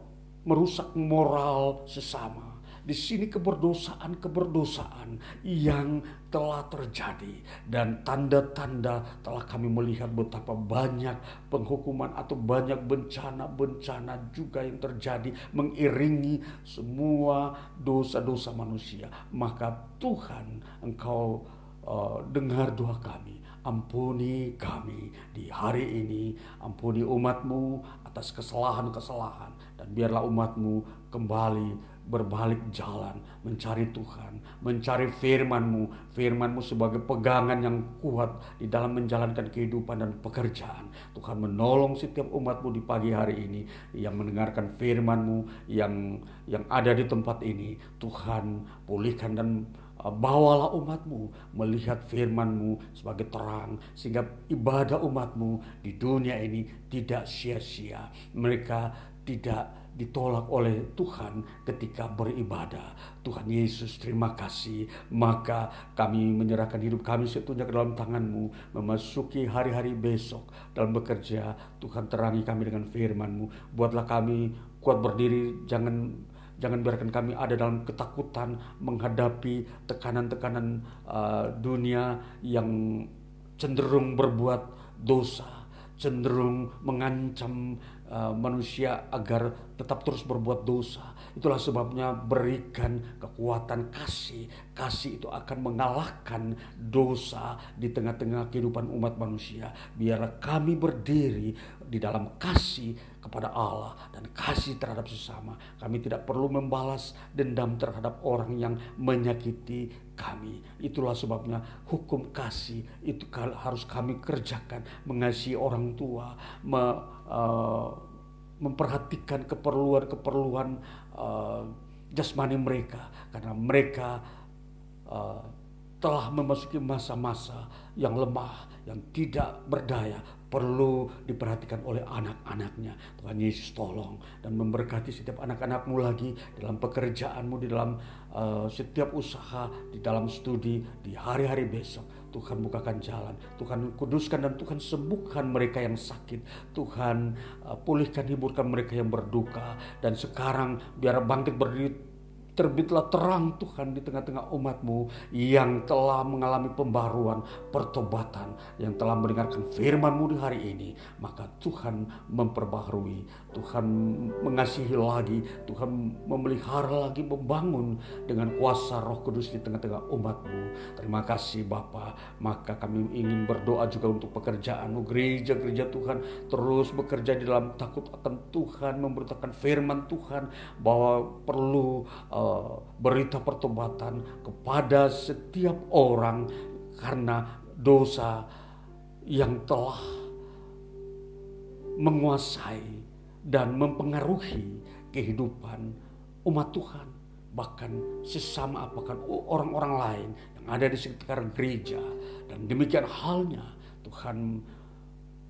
merusak moral sesama. Di sini keberdosaan-keberdosaan yang telah terjadi dan tanda-tanda telah kami melihat betapa banyak penghukuman atau banyak bencana-bencana juga yang terjadi mengiringi semua dosa-dosa manusia. Maka Tuhan engkau uh, dengar doa kami. Ampuni kami di hari ini, ampuni umatmu atas kesalahan-kesalahan. Dan biarlah umatmu kembali berbalik jalan, mencari Tuhan, mencari firman-Mu, firman-Mu sebagai pegangan yang kuat di dalam menjalankan kehidupan dan pekerjaan. Tuhan menolong setiap umat-Mu di pagi hari ini yang mendengarkan firman-Mu yang yang ada di tempat ini. Tuhan pulihkan dan uh, bawalah umatmu melihat firmanmu sebagai terang sehingga ibadah umatmu di dunia ini tidak sia-sia mereka tidak ditolak oleh Tuhan ketika beribadah. Tuhan Yesus terima kasih. Maka kami menyerahkan hidup kami setunya ke dalam tanganmu. Memasuki hari-hari besok dalam bekerja. Tuhan terangi kami dengan firmanmu. Buatlah kami kuat berdiri. Jangan jangan biarkan kami ada dalam ketakutan menghadapi tekanan-tekanan uh, dunia yang cenderung berbuat dosa, cenderung mengancam uh, manusia agar tetap terus berbuat dosa. Itulah sebabnya berikan kekuatan kasih. Kasih itu akan mengalahkan dosa di tengah-tengah kehidupan umat manusia. Biarlah kami berdiri di dalam kasih kepada Allah dan kasih terhadap sesama. Kami tidak perlu membalas dendam terhadap orang yang menyakiti kami. Itulah sebabnya hukum kasih itu harus kami kerjakan. Mengasihi orang tua, me, uh, memperhatikan keperluan-keperluan uh, jasmani mereka karena mereka uh, telah memasuki masa-masa yang lemah, yang tidak berdaya, perlu diperhatikan oleh anak-anaknya. Tuhan Yesus tolong dan memberkati setiap anak-anakmu lagi dalam pekerjaanmu, di dalam uh, setiap usaha, di dalam studi, di hari-hari besok. Tuhan bukakan jalan, Tuhan kuduskan dan Tuhan sembuhkan mereka yang sakit. Tuhan uh, pulihkan, hiburkan mereka yang berduka. Dan sekarang biar bangkit berdiri terbitlah terang Tuhan di tengah-tengah umatmu yang telah mengalami pembaruan, pertobatan, yang telah mendengarkan firmanmu di hari ini. Maka Tuhan memperbaharui, Tuhan mengasihi lagi, Tuhan memelihara lagi, membangun dengan kuasa roh kudus di tengah-tengah umatmu. Terima kasih Bapa. Maka kami ingin berdoa juga untuk pekerjaanmu, gereja-gereja Tuhan terus bekerja di dalam takut akan Tuhan, memberitakan firman Tuhan bahwa perlu berita pertobatan kepada setiap orang karena dosa yang telah menguasai dan mempengaruhi kehidupan umat Tuhan. Bahkan sesama apakah orang-orang lain yang ada di sekitar gereja. Dan demikian halnya Tuhan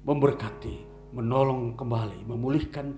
memberkati menolong kembali memulihkan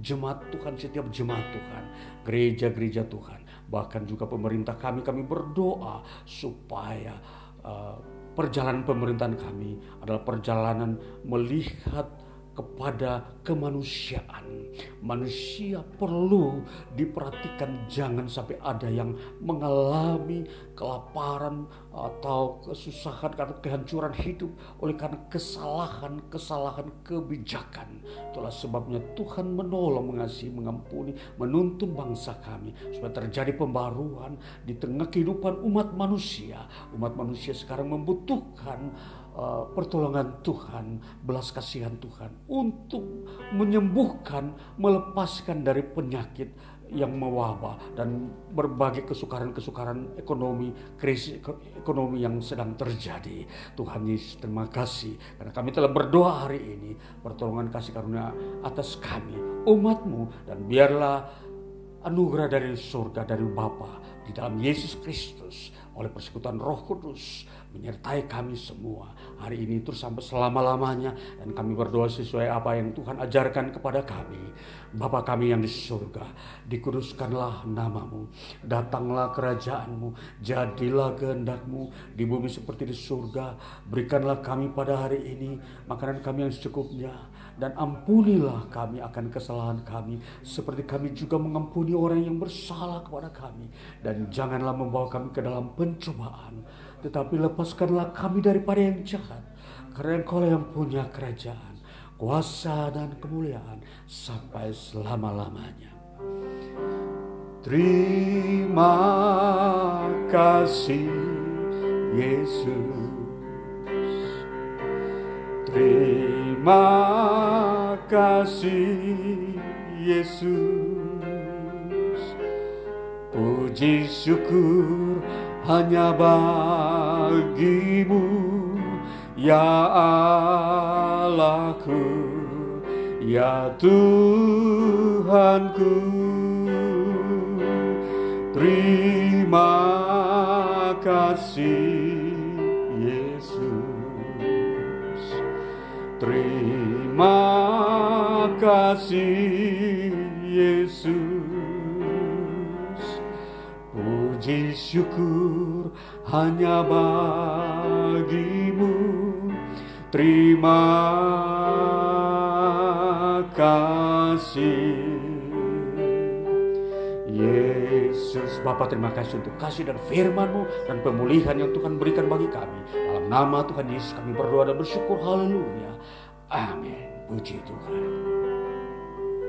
jemaat Tuhan, setiap jemaat Tuhan, gereja-gereja Tuhan, bahkan juga pemerintah kami, kami berdoa supaya uh, perjalanan pemerintahan kami adalah perjalanan melihat kepada kemanusiaan. Manusia perlu diperhatikan jangan sampai ada yang mengalami kelaparan atau kesusahan karena kehancuran hidup oleh karena kesalahan-kesalahan kebijakan. Itulah sebabnya Tuhan menolong, mengasihi, mengampuni, menuntun bangsa kami supaya terjadi pembaruan di tengah kehidupan umat manusia. Umat manusia sekarang membutuhkan uh, pertolongan Tuhan, belas kasihan Tuhan untuk menyembuhkan, melepaskan dari penyakit yang mewabah dan berbagai kesukaran-kesukaran ekonomi, krisis ekonomi yang sedang terjadi. Tuhan Yesus terima kasih karena kami telah berdoa hari ini. Pertolongan kasih karunia atas kami, umatmu dan biarlah anugerah dari surga dari Bapa di dalam Yesus Kristus oleh persekutuan Roh Kudus menyertai kami semua hari ini terus sampai selama-lamanya dan kami berdoa sesuai apa yang Tuhan ajarkan kepada kami. Bapa kami yang di surga, dikuduskanlah namamu, datanglah kerajaanmu, jadilah kehendakmu di bumi seperti di surga. Berikanlah kami pada hari ini makanan kami yang secukupnya dan ampunilah kami akan kesalahan kami seperti kami juga mengampuni orang yang bersalah kepada kami dan janganlah membawa kami ke dalam pencobaan tetapi lepaskanlah kami daripada yang jahat. Karena engkau yang punya kerajaan, kuasa dan kemuliaan sampai selama-lamanya. Terima kasih Yesus. Terima kasih Yesus. Puji syukur hanya bagimu ya Allahku ya Tuhanku. Terima kasih Yesus. Terima kasih Yesus Puji syukur hanya bagimu. Terima kasih. Yesus Bapa terima kasih untuk kasih dan firmanmu dan pemulihan yang Tuhan berikan bagi kami. Dalam nama Tuhan Yesus kami berdoa dan bersyukur. Haleluya. Amin. Puji Tuhan